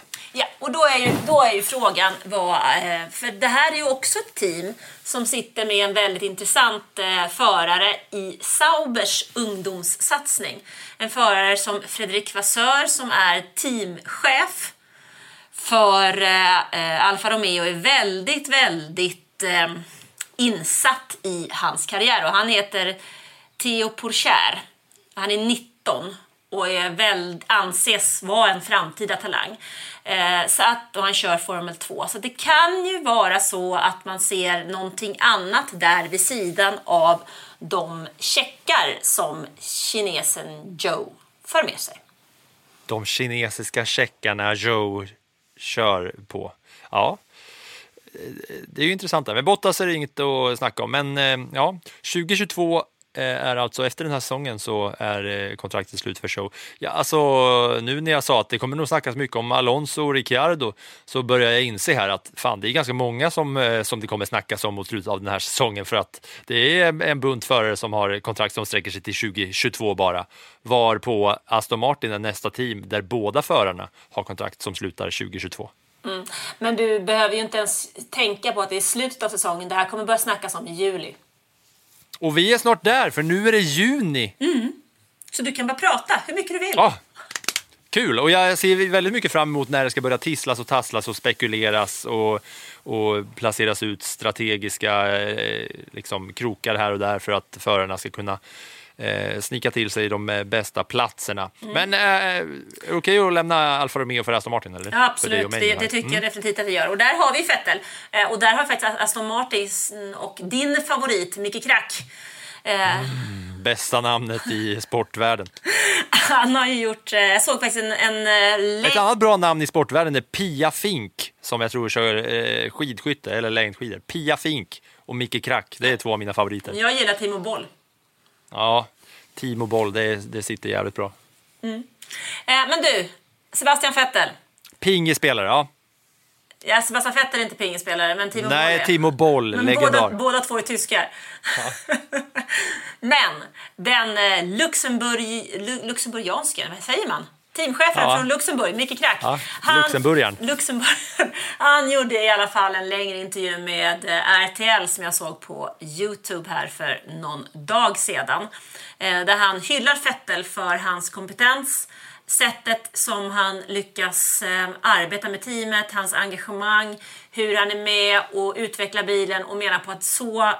och då, är ju, då är ju frågan vad... Eh, för det här är ju också ett team som sitter med en väldigt intressant eh, förare i Saubers ungdomssatsning. En förare som Fredrik Vassör som är teamchef För eh, Alfa Romeo är väldigt, väldigt insatt i hans karriär. Och han heter Theo Pourchaire. Han är 19 och är väl, anses vara en framtida talang. Eh, så att, och han kör Formel 2. Så det kan ju vara så att man ser någonting annat där vid sidan av de checkar som kinesen Joe för med sig. De kinesiska checkarna Joe kör på. Ja, eh, det är ju intressant. Där. Men Bottas är det inget att snacka om. Men eh, ja, 2022 Eh, är alltså efter den här säsongen så är eh, kontraktet slut för show. Ja, alltså, nu när jag sa att det kommer nog snackas mycket om Alonso och Ricciardo så börjar jag inse här att fan, det är ganska många som, eh, som det kommer snackas om mot slutet av den här säsongen för att det är en bunt förare som har kontrakt som sträcker sig till 2022 bara. Var på Aston Martin är nästa team där båda förarna har kontrakt som slutar 2022. Mm. Men du behöver ju inte ens tänka på att det är slutet av säsongen. Det här kommer börja snackas om i juli. Och vi är snart där, för nu är det juni. Mm. Så du kan bara prata hur mycket du vill. Ah, kul! Och jag ser väldigt mycket fram emot när det ska börja tisslas och tasslas och spekuleras och, och placeras ut strategiska eh, liksom, krokar här och där för att förarna ska kunna eh, snika till sig de eh, bästa platserna. Mm. Men eh, det okej att lämna Alfa Romeo för Aston Martin? Eller? Absolut, det, det, tycker mm. jag definitivt att vi gör. Och där har vi Vettel. Eh, och där har faktiskt Aston Martin och din favorit Micke Krack eh, mm, bästa namnet i sportvärlden. Han har ju gjort, eh, jag såg faktiskt en... en eh, Ett annat bra namn i sportvärlden är Pia Fink som jag tror kör eh, skidskytte eller längdskidor. Pia Fink och Micke Krack, det är två av mina favoriter. Jag gillar Timo Boll. Ja, Timo Boll, det, det sitter jävligt bra. Mm. Eh, men du, Sebastian Vettel. Pingisspelare, ja. Ja, Sebastian Vettel är inte pingisspelare, men Timo Nej, Boll är. Timo Boll, men legendar. Båda, båda två är tyskar. Ja. men den eh, Luxemburg, luxemburgianska, vad säger man? Teamchefen ja. från Luxemburg, Micke Krack. Ja, han, Luxemburgaren. Luxemburgaren. Han gjorde i alla fall en längre intervju med eh, RTL som jag såg på Youtube här för någon dag sedan. Eh, där han hyllar Fettel för hans kompetens, sättet som han lyckas eh, arbeta med teamet, hans engagemang, hur han är med och utvecklar bilen och menar på att så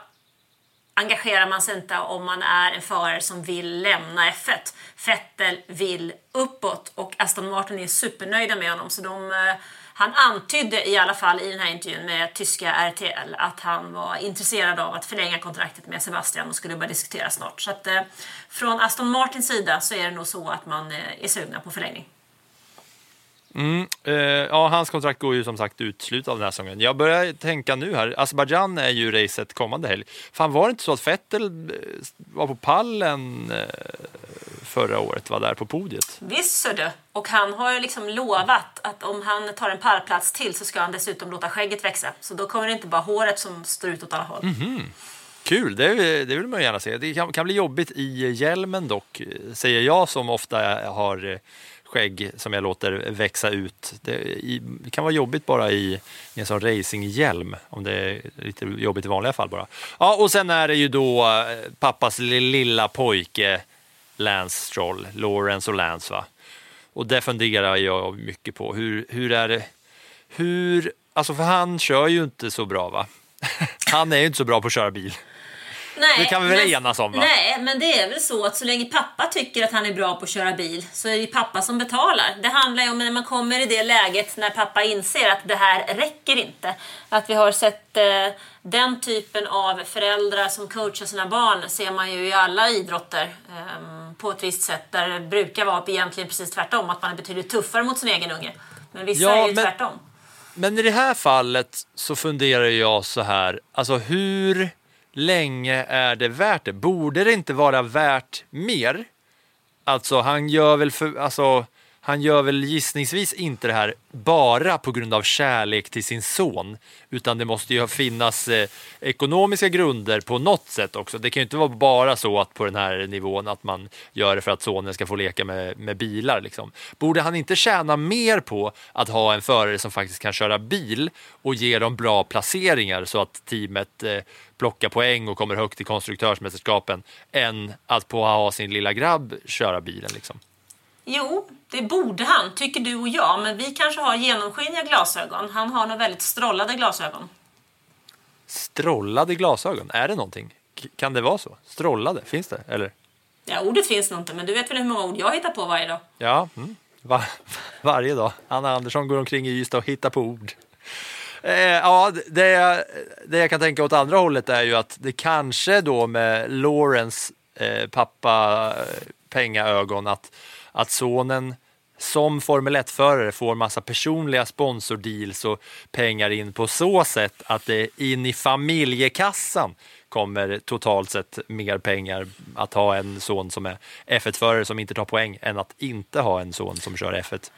engagerar man sig inte om man är en förare som vill lämna F1. Vettel vill uppåt och Aston Martin är supernöjda med honom. Så de, eh, han antydde i alla fall i den här intervjun med tyska RTL att han var intresserad av att förlänga kontraktet med Sebastian och skulle börja diskutera snart. Så att, eh, från Aston Martins sida så är det nog så att man eh, är sugna på förlängning. Mm, eh, ja, hans kontrakt går ju som sagt ut slutet av den här säsongen. Jag börjar tänka nu här, Azerbajdzjan är ju racet kommande helg. Fan var det inte så att Vettel eh, var på pallen eh, förra året, var där på podiet? Visst du. Och han har ju liksom lovat att om han tar en pallplats till så ska han dessutom låta skägget växa. Så då kommer det inte bara håret som står ut åt alla håll. Mm -hmm. Kul, det, det vill man gärna se. Det kan, kan bli jobbigt i hjälmen dock, säger jag som ofta har skägg som jag låter växa ut. Det, kan vara jobbigt bara i, en sån racinghjälm, om det är lite jobbigt i vanliga fall bara. Ja, och sen är det ju då eh, pappas lilla pojke Lance Stroll, Lawrence och Lance va. Och det funderar jag mycket på. Hur, hur är det? Hur, alltså för han kör ju inte så bra va? Han är ju inte så bra på att köra bil. Nej, det kan vi väl enas om? Va? Nej, men det är väl så att så länge pappa tycker att han är bra på att köra bil så är det pappa som betalar. Det handlar ju om när man kommer i det läget när pappa inser att det här räcker inte. Att vi har sett eh, den typen av föräldrar som coachar sina barn ser man ju i alla idrotter eh, på ett visst sätt. Där det brukar vara egentligen precis tvärtom, att man är betydligt tuffare mot sin egen unge. Men vissa ja, är ju men... tvärtom. Men i det här fallet så funderar jag så här, alltså hur länge är det värt det? Borde det inte vara värt mer? Alltså, han gör väl för, alltså, han gör väl gissningsvis inte det här bara på grund av kärlek till sin son, utan det måste ju finnas eh, ekonomiska grunder på något sätt också. Det kan ju inte vara bara så att på den här nivån att man gör det för att sonen ska få leka med, med bilar. Liksom. Borde han inte tjäna mer på att ha en förare som faktiskt kan köra bil och ge dem bra placeringar så att teamet eh, plockar poäng och kommer högt i konstruktörsmästerskapen än att på ha sin lilla grabb köra bilen? Liksom? Jo, det borde han, tycker du och jag. Men vi kanske har genomskinliga glasögon. Han har nog väldigt strollade glasögon. Strollade glasögon, är det någonting? Kan det vara så? Strollade, finns det? Eller? Ja, ordet finns nog inte, men du vet väl hur många ord jag hittar på varje dag? Ja, mm. Va varje dag. Anna Andersson går omkring i Ystad och hittar på ord. Eh, ja, det, jag- det jag kan tänka åt andra hållet är ju att det kanske då med Lawrence eh, pappa-pengaögon, eh, att, att sonen som Formel 1-förare får massa personliga sponsordeals och pengar in på så sätt att det in i familjekassan kommer totalt sett mer pengar att ha en son som är F1-förare som inte tar poäng än att inte ha en son som kör F1.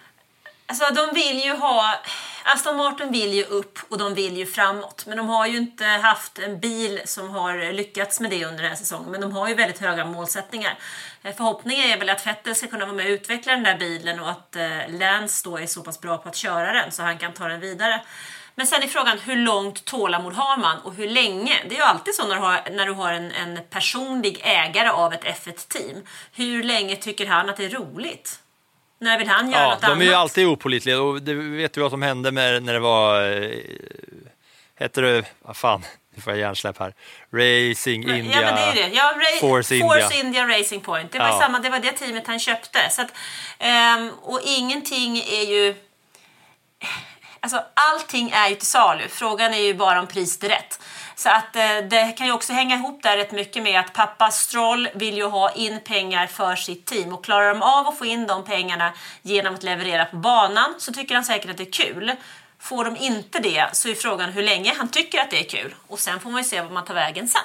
Alltså de vill ju ha... Aston Martin vill ju upp och de vill ju framåt. Men de har ju inte haft en bil som har lyckats med det under den här säsongen. Men de har ju väldigt höga målsättningar. Eh, förhoppningen är väl att Vettel ska kunna vara med och utveckla den där bilen och att eh, Lance då är så pass bra på att köra den så han kan ta den vidare. Men sen är frågan hur långt tålamod har man och hur länge? Det är ju alltid så när du har, när du har en, en personlig ägare av ett F1-team. Hur länge tycker han att det är roligt? När vill han göra Ja, något de är ju annat? alltid opålitliga och det vet du vad som hände med när det var, eh, hette det, vad fan, nu får jag hjärnsläpp här, Racing India. Ja, men det är det. Ja, Ra- Force Force, India. India. Racing Point. Det var, Ja. samma, det var det teamet han köpte. Så att, ehm, och ingenting är ju... Alltså, allting är ju till salu. Frågan är ju bara om priset är rätt. Så att eh, det kan ju också hänga ihop där rätt mycket med att pappa Stroll vill ju ha in pengar för sitt team och klarar de av att få in de pengarna genom att leverera på banan så tycker han säkert att det är kul. Får de inte det så är frågan hur länge han tycker att det är kul och sen får man ju se vad man tar vägen sen.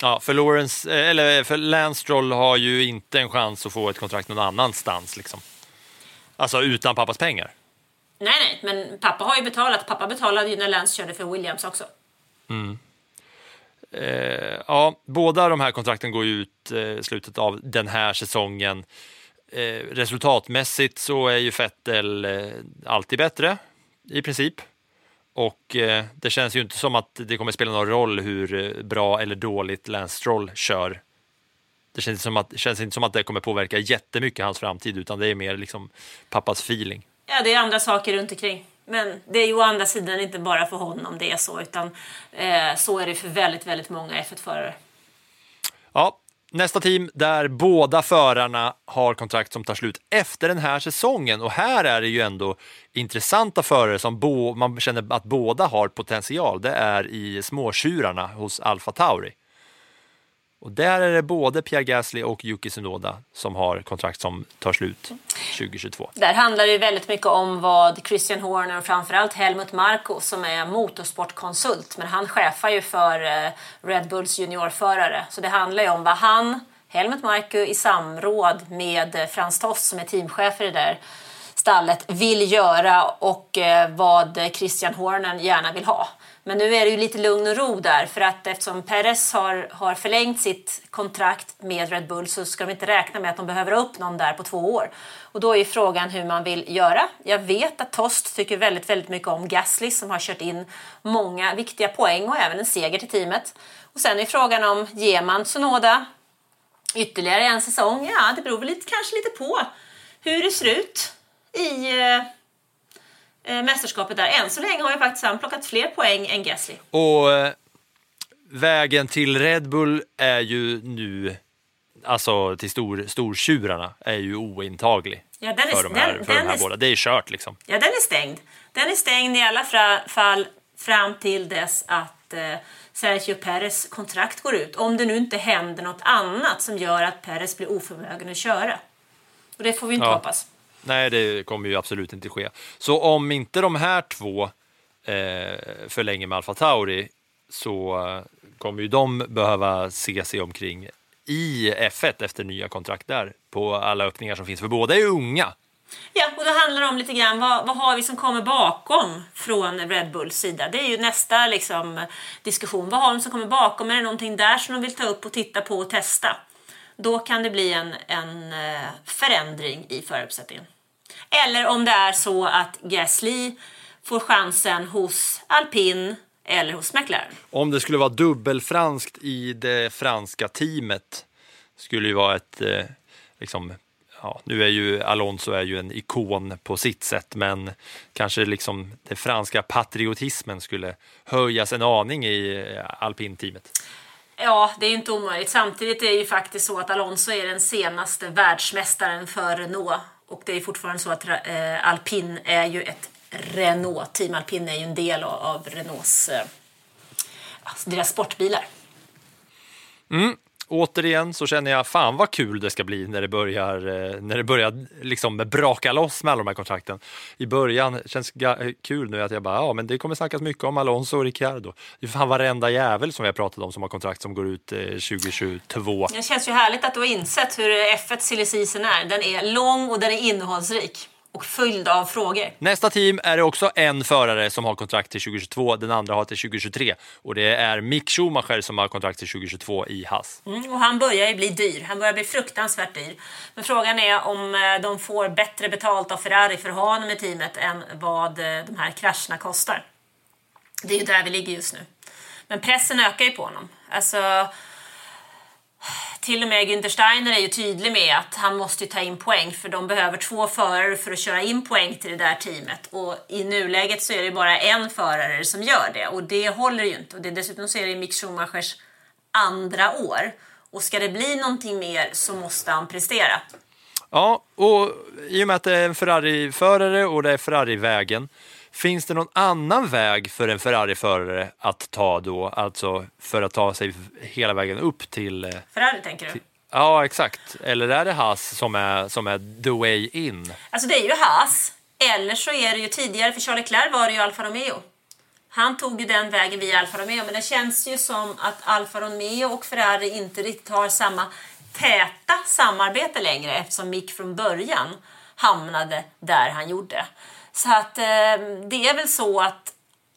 Ja, för Lawrence, eh, eller för Lance Stroll har ju inte en chans att få ett kontrakt någon annanstans liksom. Alltså utan pappas pengar. Nej, nej, men pappa har ju betalat. Pappa betalade ju när Lance körde för Williams också. Eh, ja, båda de här kontrakten går ju ut eh, i slutet av den här säsongen. Eh, resultatmässigt så är ju Vettel eh, alltid bättre i princip. Och eh, det känns ju inte som att det kommer spela någon roll hur eh, bra eller dåligt Lance Stroll kör. Det känns, som att, känns inte som att det kommer påverka jättemycket hans framtid utan det är mer liksom pappas feeling. Ja, det är andra saker runt omkring. Men det är ju å andra sidan inte bara för honom det är så, utan eh, så är det för väldigt, väldigt många F1-förare. Ja, nästa team där båda förarna har kontrakt som tar slut efter den här säsongen och här är det ju ändå intressanta förare som man känner att båda har potential. Det är i småtjurarna hos Alfa Tauri. Och där är det både Pierre Gasly och Yuki Tsunoda som har kontrakt som tar slut 2022. Där handlar det väldigt mycket om vad Christian Horner och framförallt Helmut Marko som är motorsportkonsult, men han chefar ju för eh, Red Bulls juniorförare. Så det handlar ju om vad han, Helmut Marko i samråd med eh, Frans Toss som är teamchef i det där stallet vill göra och eh, vad Christian Horner gärna vill ha. Men nu är det ju lite lugn och ro där för att eftersom Perez har, har förlängt sitt kontrakt med Red Bull så ska de inte räkna med att de behöver upp någon där på två år. Och då är ju frågan hur man vill göra. Jag vet att Tost tycker väldigt, väldigt mycket om Gasly som har kört in många viktiga poäng och även en seger till teamet. Och sen är frågan om ger man Sonoda ytterligare en säsong? Ja, det beror väl lite, kanske lite på hur det ser ut i eh, mästerskapet där. Än så länge har ju faktiskt han plockat fler poäng än Gasly. Och eh, vägen till Red Bull är ju nu, alltså till stor, stortjurarna, är ju ointaglig. Ja, den är- för de här, den- för de den här är- båda. Det är kört liksom. Ja, den är stängd. Den är stängd i alla fall fram till dess att eh, Sergio Perez kontrakt går ut. Om det nu inte händer något annat som gör att Perez blir oförmögen att köra. Och det får vi inte Ja. hoppas. Nej, det kommer ju absolut inte ske. Så om inte de här två eh, förlänger med Alfa Tauri så eh, kommer ju de behöva se sig omkring i F1 efter nya kontrakt där på alla öppningar som finns, för båda är ju unga. Ja, och då handlar det om lite grann vad, vad har vi som kommer bakom från Red Bulls sida. Det är ju nästa liksom, diskussion. Vad har de som kommer bakom? Är det någonting där som de vill ta upp och titta på och testa? Då kan det bli en, en eh, förändring i föruppsättningen. Eller om det är så att Gasly får chansen hos Alpin eller hos McLaren. Om det skulle vara dubbelfranskt i det franska teamet skulle ju vara ett eh, liksom, ja, nu är ju Alonso är ju en ikon på sitt sätt, men kanske liksom det franska patriotismen skulle höjas en aning i eh, alpinteamet. Ja, det är inte omöjligt. Samtidigt är det ju faktiskt så att Alonso är den senaste världsmästaren för Renault. Och det är fortfarande så att eh, Alpin är ju ett Renault. Team Alpin är ju en del av, av Renaults eh, alltså deras sportbilar. Mm. Återigen så känner jag fan vad kul det ska bli när det börjar, eh, när det börjar liksom braka loss med alla de här kontrakten. I början känns det eh, kul nu att jag bara, ja men det kommer snackas mycket om Alonso och Ricciardo. Det är fan varenda jävel som vi har pratat om som har kontrakt som går ut eh, 2022. Det känns ju härligt att du har insett hur F1 silly season är. Den är lång och den är innehållsrik. Och fylld av frågor. Nästa team är det också en förare som har kontrakt till 2022, den andra har till 2023 och det är Mick Schumacher som har kontrakt till 2022 i Haas. Mm, och han börjar ju bli dyr. Han börjar bli fruktansvärt dyr. Men frågan är om eh, de får bättre betalt av Ferrari för att ha honom i teamet än vad eh, de här krascherna kostar. Det är ju där vi ligger just nu. Men pressen ökar ju på honom. Alltså, till och med Günther Steiner är ju tydlig med att han måste ju ta in poäng för de behöver två förare för att köra in poäng till det där teamet. Och i nuläget så är det bara en förare som gör det och det håller ju inte. Och det, dessutom så är det Mick Schumachers andra år. Och ska det bli någonting mer så måste han prestera. Ja, och i och med att det är en Ferrari-förare och det är Ferrari-vägen, finns det någon annan väg för en Ferrari-förare att ta då, alltså för att ta sig hela vägen upp till... eh, Ferrari tänker du? Ja, exakt. Eller är det Haas som är, som är the way in? Alltså det är ju Haas. Eller så är det ju tidigare, för Charles Leclerc var det ju Alfa Romeo. Han tog ju den vägen via Alfa Romeo, men det känns ju som att Alfa Romeo och Ferrari inte riktigt har samma täta samarbete längre eftersom Mick från början hamnade där han gjorde. Så att eh, det är väl så att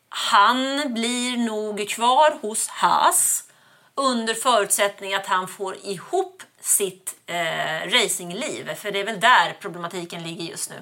han blir nog kvar hos Haas under förutsättning att han får ihop sitt eh, racingliv. För det är väl där problematiken ligger just nu.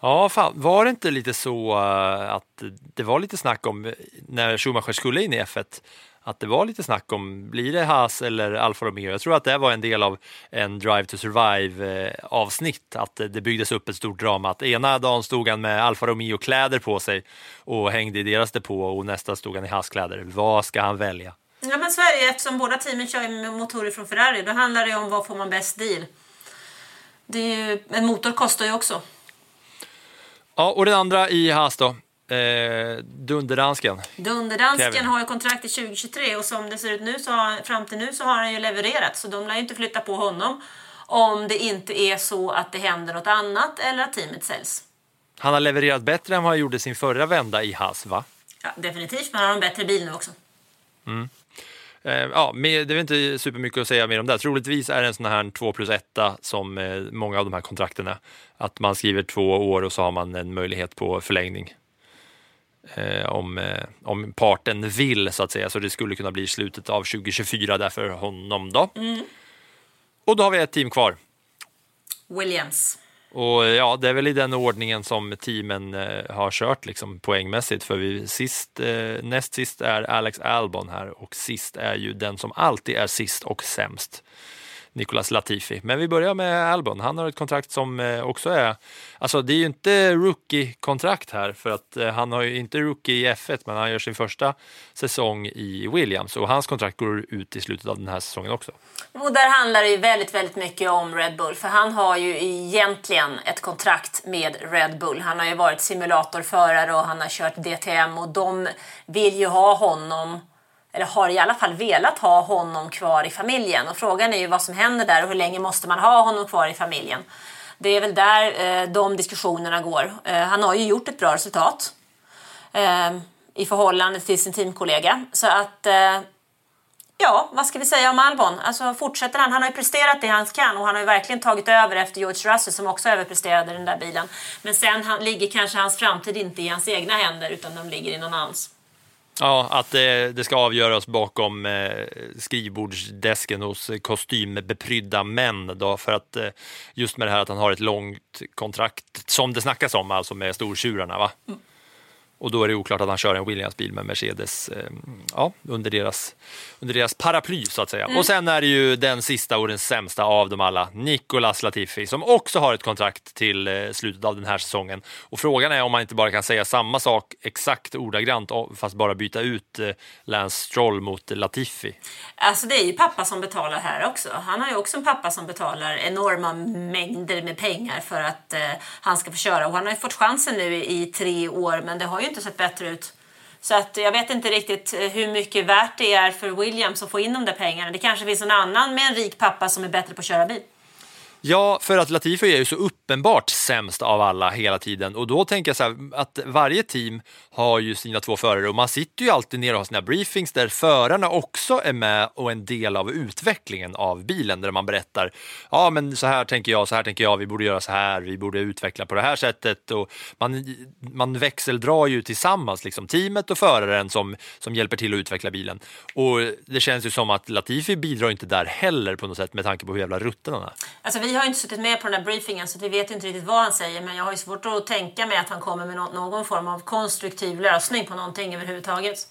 Ja, fan, var det inte lite så eh, att det var lite snack om eh, när Schumacher skulle in i F1 att det var lite snack om blir det Haas eller Alfa Romeo? Jag tror att det var en del av en Drive to Survive eh, avsnitt, att det byggdes upp ett stort drama. Att ena dagen stod han med Alfa Romeo kläder på sig och hängde i deras depå och nästa stod han i Haas kläder. Vad ska han välja? Ja men ju, eftersom båda teamen kör med motorer från Ferrari. Då handlar det om vad får man bäst deal. Det är ju, en motor kostar ju också. Ja, och den andra i Haas då? Eh, Dunderdansken. Dunderdansken Kevin. har ju kontrakt till 2023 och som det ser ut nu så har, fram till nu så har han ju levererat. Så de lär ju inte flytta på honom om det inte är så att det händer något annat eller att teamet säljs. Han har levererat bättre än vad han gjorde sin förra vända i Haas, va? Ja, definitivt, men han har en bättre bil nu också. Eh, ja, det är inte supermycket att säga mer om det. Troligtvis är det en sån här 2 plus 1 som eh, många av de här kontrakten är. Att man skriver två år och så har man en möjlighet på förlängning. Eh, om, eh, om parten vill så att säga. Så det skulle kunna bli slutet av 2024 där för honom då. Och då har vi ett team kvar. Williams. Och ja, det är väl i den ordningen som teamen eh, har kört liksom, poängmässigt. För vi, sist, eh, näst sist är Alex Albon här och sist är ju den som alltid är sist och sämst. Nicolas Latifi. Men vi börjar med Albon. Han har ett kontrakt som eh, också är, alltså det är ju inte rookie-kontrakt här för att eh, han har ju inte rookie i F1 men han gör sin första säsong i Williams och hans kontrakt går ut i slutet av den här säsongen också. Och där handlar det ju väldigt, väldigt mycket om Red Bull. För han har ju egentligen ett kontrakt med Red Bull. Han har ju varit simulatorförare och han har kört DTM och de vill ju ha honom eller har i alla fall velat ha honom kvar i familjen. Och frågan är ju vad som händer där och hur länge måste man ha honom kvar i familjen. Det är väl där eh, de diskussionerna går. Eh, han har ju gjort ett bra resultat eh, i förhållande till sin teamkollega. Så att eh, Ja, vad ska vi säga om Albon? Alltså fortsätter han? Han har ju presterat det han kan och han har ju verkligen tagit över efter George Russell som också överpresterade i den där bilen. Men sen han, ligger kanske hans framtid inte i hans egna händer utan de ligger i någon annans. Ja, att det, det ska avgöras bakom eh, skrivbordsdesken hos kostymbeprydda män då, för att eh, just med det här att han har ett långt kontrakt som det snackas om, alltså med stortjurarna va? Mm. Och då är det oklart att han kör en Williams-bil med Mercedes eh, ja, under, deras, under deras paraply så att säga. Och sen är det ju den sista och den sämsta av dem alla, Nicolas Latifi, som också har ett kontrakt till eh, slutet av den här säsongen. Och frågan är om man inte bara kan säga samma sak exakt ordagrant, fast bara byta ut eh, Lance Stroll mot Latifi. Alltså det är ju pappa som betalar här också. Han har ju också en pappa som betalar enorma mängder med pengar för att eh, han ska få köra. Och han har ju fått chansen nu i, i tre år men det har ju inte sett bättre ut. Så att jag vet inte riktigt eh, hur mycket värt det är för Williams att få in de där pengarna. Det kanske finns någon annan med en rik pappa som är bättre på att köra bil. Ja, för att Latifi är ju så uppenbart sämst av alla hela tiden. Och då tänker jag så här att varje team har ju sina två förare och man sitter ju alltid ner och har sina briefings där förarna också är med och en del av utvecklingen av bilen där man berättar ja men så här tänker jag, så här tänker jag, vi borde göra så här, vi borde utveckla på det här sättet. Och man, man växeldrar ju tillsammans liksom teamet och föraren som, som hjälper till att utveckla bilen. Och det känns ju som att Latifi bidrar inte där heller på något sätt med tanke på hur jävla rutten han är. Alltså vi har ju inte suttit med på den här briefingen så vi vet inte riktigt vad han säger men jag har ju svårt att tänka mig att han kommer med nå- någon form av konstruktiv lösning på någonting överhuvudtaget.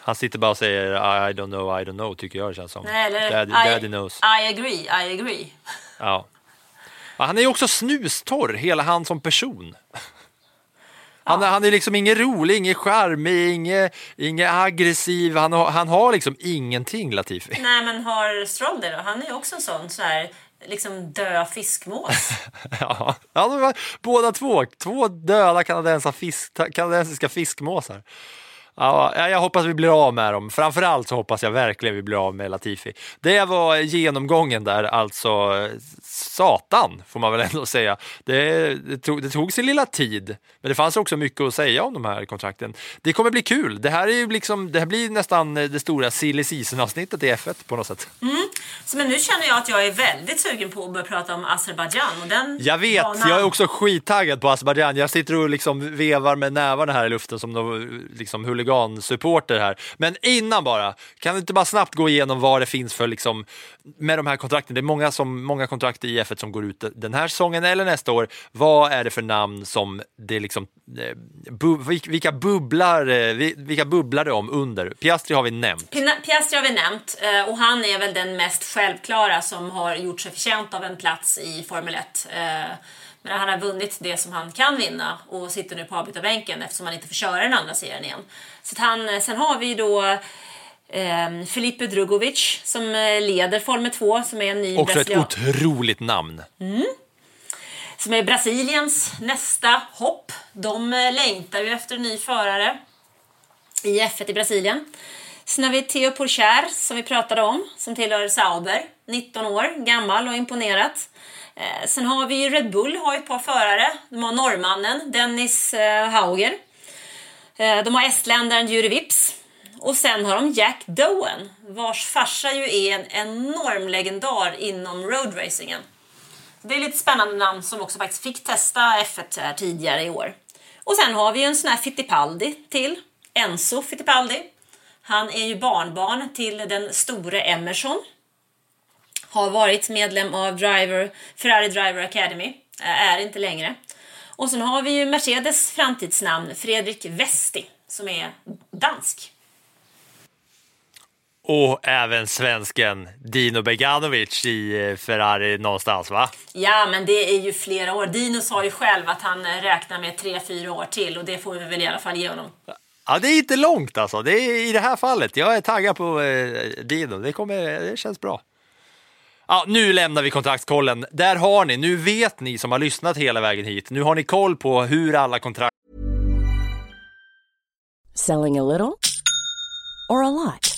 Han sitter bara och säger I don't know, I don't know tycker jag det känns som. Nej, eller Daddy, I, daddy knows. I agree, I agree. Ja. Han är ju också snustorr, hela han som person. Han, han är liksom ingen rolig, ingen charmig, ingen, ingen aggressiv. Han, har- han har liksom ingenting Latifi. Nej men har Stroll det då? Han är ju också en sån så här liksom dö fiskmås. Ja, ja, de var båda två. Två döda kanadensiska, fisk, kanadensiska fiskmåsar. Ja, jag hoppas vi blir av med dem. Framförallt så hoppas jag verkligen vi blir av med Latifi. Det var genomgången där, alltså satan får man väl ändå säga. Det, det, tog, det tog sin lilla tid, men det fanns också mycket att säga om de här kontrakten. Det kommer bli kul. Det här, är ju liksom, det här blir nästan det stora silly season-avsnittet i F1 på något sätt. Så, men nu känner jag att jag är väldigt sugen på att börja prata om Azerbajdzjan och den Jag vet, banan- jag är också skittaggad på Azerbajdzjan. Jag sitter och liksom vevar med nävarna här i luften som någon liksom huligansupporter här. Men innan bara, kan du inte bara snabbt gå igenom vad det finns för liksom med de här kontrakten? Det är många, som, många kontrakt i F1 som går ut den här säsongen eller nästa år. Vad är det för namn som det liksom, eh, bu, vil- vilka bubblar, eh, vi- vilka bubblar det om under? Piastri har vi nämnt. Pina- Piastri har vi nämnt eh, och han är väl den mest självklara som har gjort sig förtjänt av en plats i Formel 1. Eh, Men han har vunnit det som han kan vinna och sitter nu på avbytarbänken eftersom han inte får köra den andra serien igen. Så han, eh, sen har vi då eh, Filipe Drugovic som eh, leder Formel 2 som är en ny Också ett brasilian- otroligt namn. som är Brasiliens nästa hopp. De längtar ju efter en ny förare i F1 i Brasilien. Sen har vi Theo Pourchaire som vi pratade om, som tillhör Sauber. 19 år, gammal och imponerat. Eh, sen har vi ju Red Bull, har ett par förare. De har norrmannen Dennis eh, Hauger. Eh, de har estländaren Juri Vips. Och sen har de Jack Dowen, vars farsa ju är en enorm legendar inom roadracingen. Det är lite spännande namn som också faktiskt fick testa F1 här tidigare i år. Och sen har vi ju en sån här Fittipaldi till. Enzo Fittipaldi. Han är ju barnbarn till den store Emerson. Har varit medlem av Driver, Ferrari Driver Academy. Är inte längre. Och sen har vi ju Mercedes framtidsnamn Fredrik Westi som är dansk. Och även svensken Dino Beganovic i eh, Ferrari någonstans va? Ja, men det är ju flera år. Dino sa ju själv att han eh, räknar med tre fyra år till och det får vi väl i alla fall ge honom. Ja, det är inte långt alltså. Det är i det här fallet. Jag är taggad på eh, Dino. Det, kommer, det känns bra. Ja, nu lämnar vi kontraktskollen. Där har ni. Nu vet ni som har lyssnat hela vägen hit. Nu har ni koll på hur alla kontrakt Selling a little or a lot?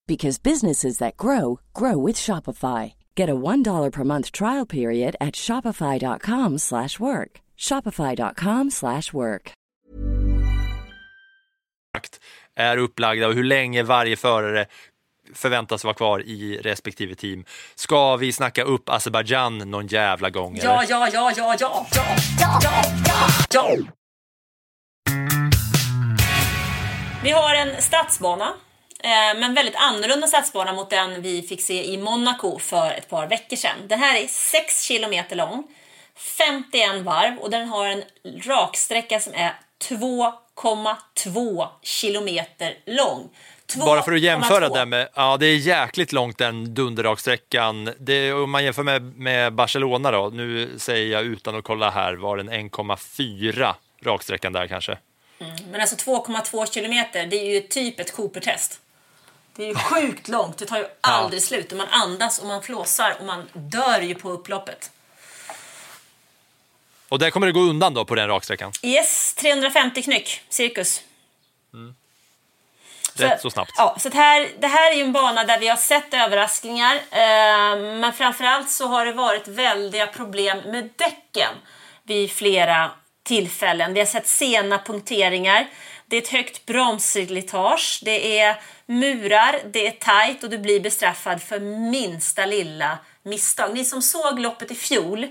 because businesses that grow grow with Shopify. Get a $1 per month trial period at shopify.com/work. shopify.com/work. är upplagda och hur länge varje förare förväntas vara kvar i respektive team. Ska vi snacka upp Azerbajdzjan någon jävla gång? Ja, eller? ja, ja, ja, ja, ja, ja, ja, ja, ja. Vi har en stadsbana, men väldigt annorlunda stadsbana mot den vi fick se i Monaco för ett par veckor sedan. Den här är 6 kilometer lång, 51 varv och den har en raksträcka som är 2,2 kilometer lång. Bara för att jämföra 2,2. det med, ja det är jäkligt långt den dunderraksträckan. Det, om man jämför med, med Barcelona då, nu säger jag utan att kolla här, var den 1,4 raksträckan där kanske? Men alltså 2,2 kilometer, det är ju typ ett Cooper-test. Det är ju sjukt långt, det tar ju aldrig slut. Och man andas och man flåsar och man dör ju på upploppet. Och där kommer det gå undan då på den raksträckan? Yes, 350 knyck, cirkus. Rätt så snabbt. Ja, så att här, det här är ju en bana där vi har sett överraskningar. Eh, men framförallt så har det varit väldiga problem med däcken vid flera tillfällen. Vi har sett sena punkteringar. Det är ett högt bromsslitage. Det är murar, det är tajt och du blir bestraffad för minsta lilla misstag. Ni som såg loppet i fjol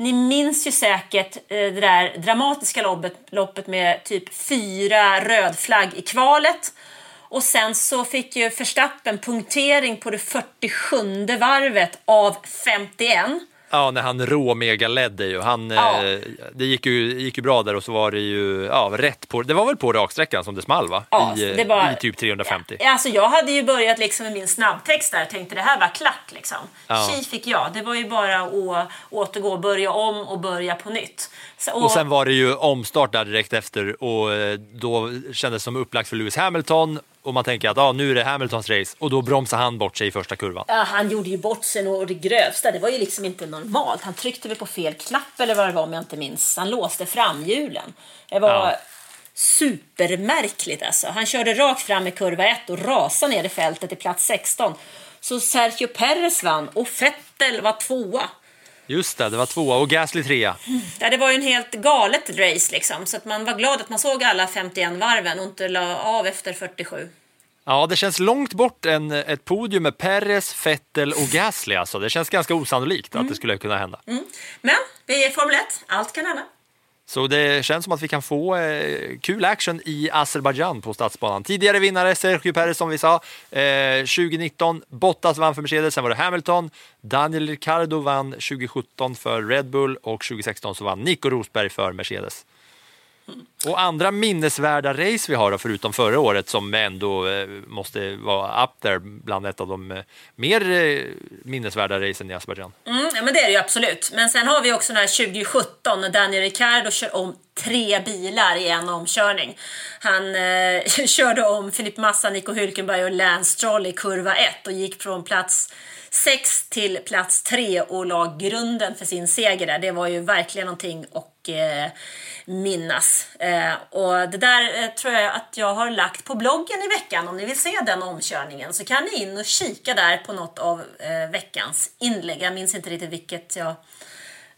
ni minns ju säkert eh, det där dramatiska loppet, loppet med typ fyra röd flagg i kvalet. Och sen så fick ju Verstappen punktering på det 47 varvet av 51. Ja, när han rå-mega-ledde ju. Han, Ja. eh, det gick ju, gick ju bra där och så var det ju ja, rätt på, det var väl på raksträckan som det small va? Ja, I, det var- I typ 350. Ja, Alltså jag hade ju börjat liksom med min snabbtext där och tänkte det här var klart liksom. Ja. Tji fick jag. Det var ju bara att återgå, börja om och börja på nytt. Så, Och sen var det ju omstart där direkt efter och eh, då kändes det som upplagt för Lewis Hamilton och man tänker att ah, nu är det Hamiltons race och då bromsar han bort sig i första kurvan. Ja, han gjorde ju bort sig och det grövsta. Det var ju liksom inte normalt. Han tryckte väl på fel knapp eller vad det var om jag inte minns. Han låste framhjulen. Det var Ja. supermärkligt alltså. Han körde rakt fram i kurva 1 och rasade ner i fältet i plats 16. Så Sergio Perez vann och Vettel var tvåa. Just det, det var tvåa och Gasly trea. Ja, det var ju en helt galet race liksom. Så att man var glad att man såg alla 51 varven och inte la av efter 47. Ja, det känns långt bort en, ett podium med Perez, Vettel och Gasly alltså. Det känns ganska osannolikt att det skulle kunna hända. Men vi är Formel 1, allt kan hända. Så det känns som att vi kan få eh, kul action i Azerbajdzjan på stadsbanan. Tidigare vinnare Sergio Perez som vi sa. Eh, 2019 Bottas vann för Mercedes, sen var det Hamilton. Daniel Ricciardo vann 2017 för Red Bull och 2016 så vann Nico Rosberg för Mercedes. Och andra minnesvärda race vi har då, förutom förra året som ändå eh, måste vara up there bland ett av de eh, mer eh, minnesvärda racen i Azerbajdzjan. Mm, ja, men det är det ju absolut. Men sen har vi också den här 2017 när Daniel Ricciardo kör om tre bilar i en omkörning. Han eh, körde om Filip Massa, Nico Hülkenberg och Lance Stroll i kurva 1 och gick från plats 6 till plats 3 och la grunden för sin seger där. Det var ju verkligen någonting att Eh, minnas. Eh, och det där eh, tror jag att jag har lagt på bloggen i veckan. Om ni vill se den omkörningen så kan ni in och kika där på något av veckans inlägg. Jag minns inte riktigt vilket jag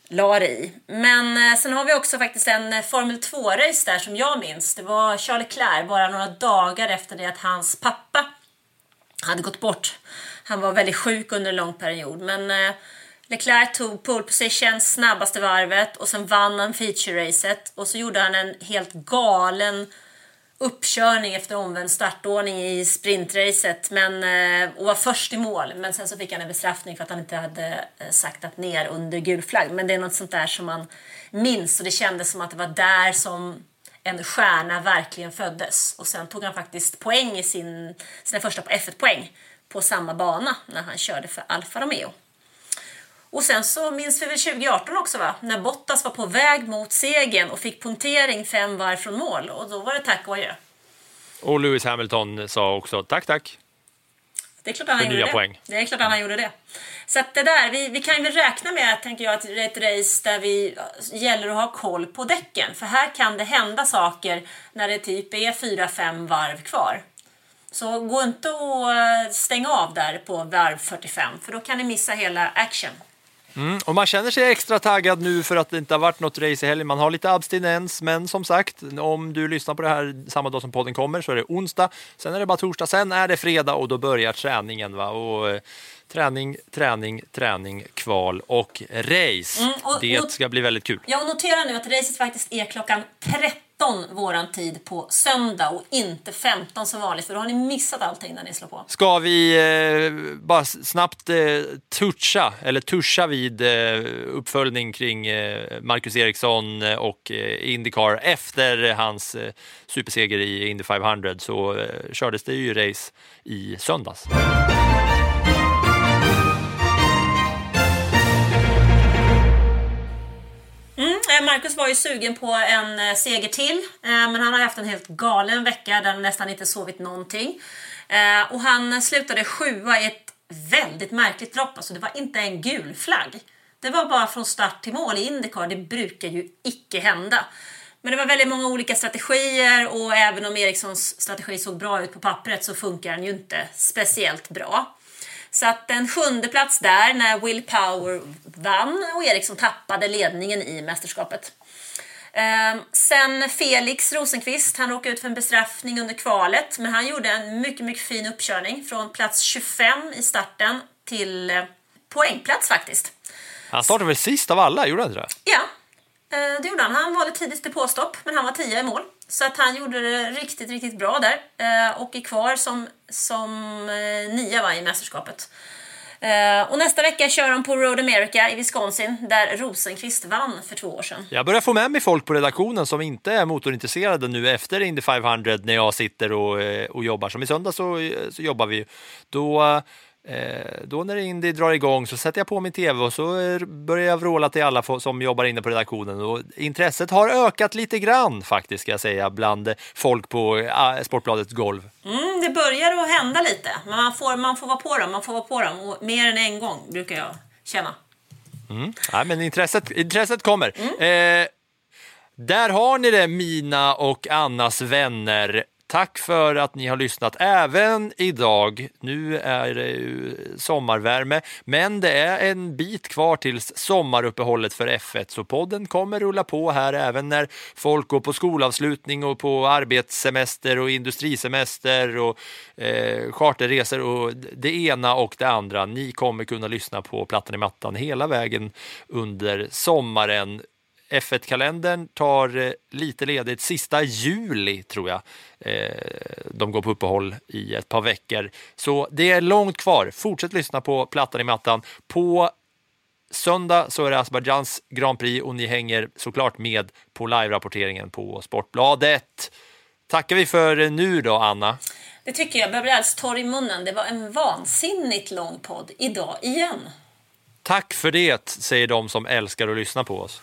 la det i. Men sen har vi också faktiskt en Formel 2-race där som jag minns. Det var Charles Leclerc bara några dagar efter det att hans pappa hade gått bort. Han var väldigt sjuk under en lång period. Men eh, Leclerc tog pole position, snabbaste varvet och sen vann han feature-racet. Och så gjorde han en helt galen uppkörning efter omvänd startordning i sprintracet men, eh, och var först i mål. Men sen så fick han en bestraffning för att han inte hade eh, saktat ner under gul flagg. Men det är något sånt där som man minns och det kändes som att det var där som en stjärna verkligen föddes. Och sen tog han faktiskt poäng i sin, sina första F1-poäng på samma bana när han körde för Alfa Romeo. Och sen så minns vi väl 2018 också va? När Bottas var på väg mot segern och fick punktering fem varv från mål. Och då var det tack och adjö. Och Lewis Hamilton sa också tack tack. Det är klart att han gjorde det. poäng. Det är klart han gjorde det. Så att det där, vi, vi kan väl räkna med, tänker jag, att det är ett race där vi gäller att ha koll på däcken. För här kan det hända saker när det typ är 4-5 varv kvar. Så gå inte och eh, stänga av där på varv 45, för då kan ni missa hela action. Mm, och man känner sig extra taggad nu för att det inte har varit något race i helgen. Man har lite abstinens, men som sagt, om du lyssnar på det här samma dag som podden kommer så är det onsdag. Sen är det bara torsdag, sen är det fredag och då börjar träningen. Va? Och, eh, träning, träning, träning, kval och race. Mm, och- det ska bli väldigt kul. Jag noterar nu att racet faktiskt är klockan 13 våran tid på söndag och inte 15 som vanligt. För då har ni missat allting när ni slår på. Ska vi eh, bara snabbt eh, toucha, eller tuscha vid eh, uppföljning kring eh, Marcus Eriksson eh, och eh, Indycar efter hans eh, superseger i Indy 500 så eh, kördes det ju race i söndags. Säga, Marcus var ju sugen på en eh, seger till, eh, men han har haft en helt galen vecka där han nästan inte sovit någonting. Och han slutade sjua i ett väldigt märkligt lopp, alltså det var inte en gul flagg. Det var bara från start till mål i Indycar, det brukar ju icke hända. Men det var väldigt många olika strategier och även om Erikssons strategi såg bra ut på pappret så funkar den ju inte speciellt bra. Så att en sjunde plats där när Will Power vann och Eriksson tappade ledningen i mästerskapet. Ehm, sen Felix Rosenqvist, han råkade ut för en bestraffning under kvalet men han gjorde en mycket, mycket fin uppkörning från plats 25 i starten till eh, poängplats faktiskt. Han startade väl sist av alla, gjorde han inte det? Ja, eh, det gjorde han. Han valde tidigt till påstopp, men han var tia i mål. Så att han gjorde det riktigt, riktigt bra där. Eh, Och är kvar som, som eh, nia va, i mästerskapet. Eh, Och nästa vecka kör de på Road America i Wisconsin, där Rosenqvist vann för två år sedan. Jag börjar få med mig folk på redaktionen som inte är motorintresserade nu efter Indy 500 när jag sitter och, eh, och jobbar. Som i söndag så, eh, så jobbar vi. Då, eh, då när Indy drar igång så sätter jag på min tv och så eh, börjar jag vråla till alla som jobbar inne på redaktionen. Och intresset har ökat lite grann faktiskt ska jag säga bland eh, folk på eh, Sportbladets golv. Mm, det börjar att hända lite, men man får, man får vara på dem, man får vara på dem. Och mer än en gång brukar jag känna. Mm. Nej, men intresset, intresset kommer. Eh, där har ni det, mina och Annas vänner. Tack för att ni har lyssnat även idag. Nu är det ju sommarvärme, men det är en bit kvar tills sommaruppehållet för F1, så podden kommer rulla på här även när folk går på skolavslutning och på arbetssemester och industrisemester och eh, charterresor och det ena och det andra. Ni kommer kunna lyssna på Plattan i mattan hela vägen under sommaren. F1-kalendern tar eh, lite ledigt sista juli tror jag. Eh, de går på uppehåll i ett par veckor. Så det är långt kvar. Fortsätt lyssna på Plattan i mattan. På söndag så är det Azerbajdzjans Grand Prix och ni hänger såklart med på live-rapporteringen på Sportbladet. Tackar vi för nu då, Anna. Det tycker jag. Jag blir alldeles torr i munnen. Det var en vansinnigt lång podd idag igen. Tack för det, säger de som älskar att lyssna på oss.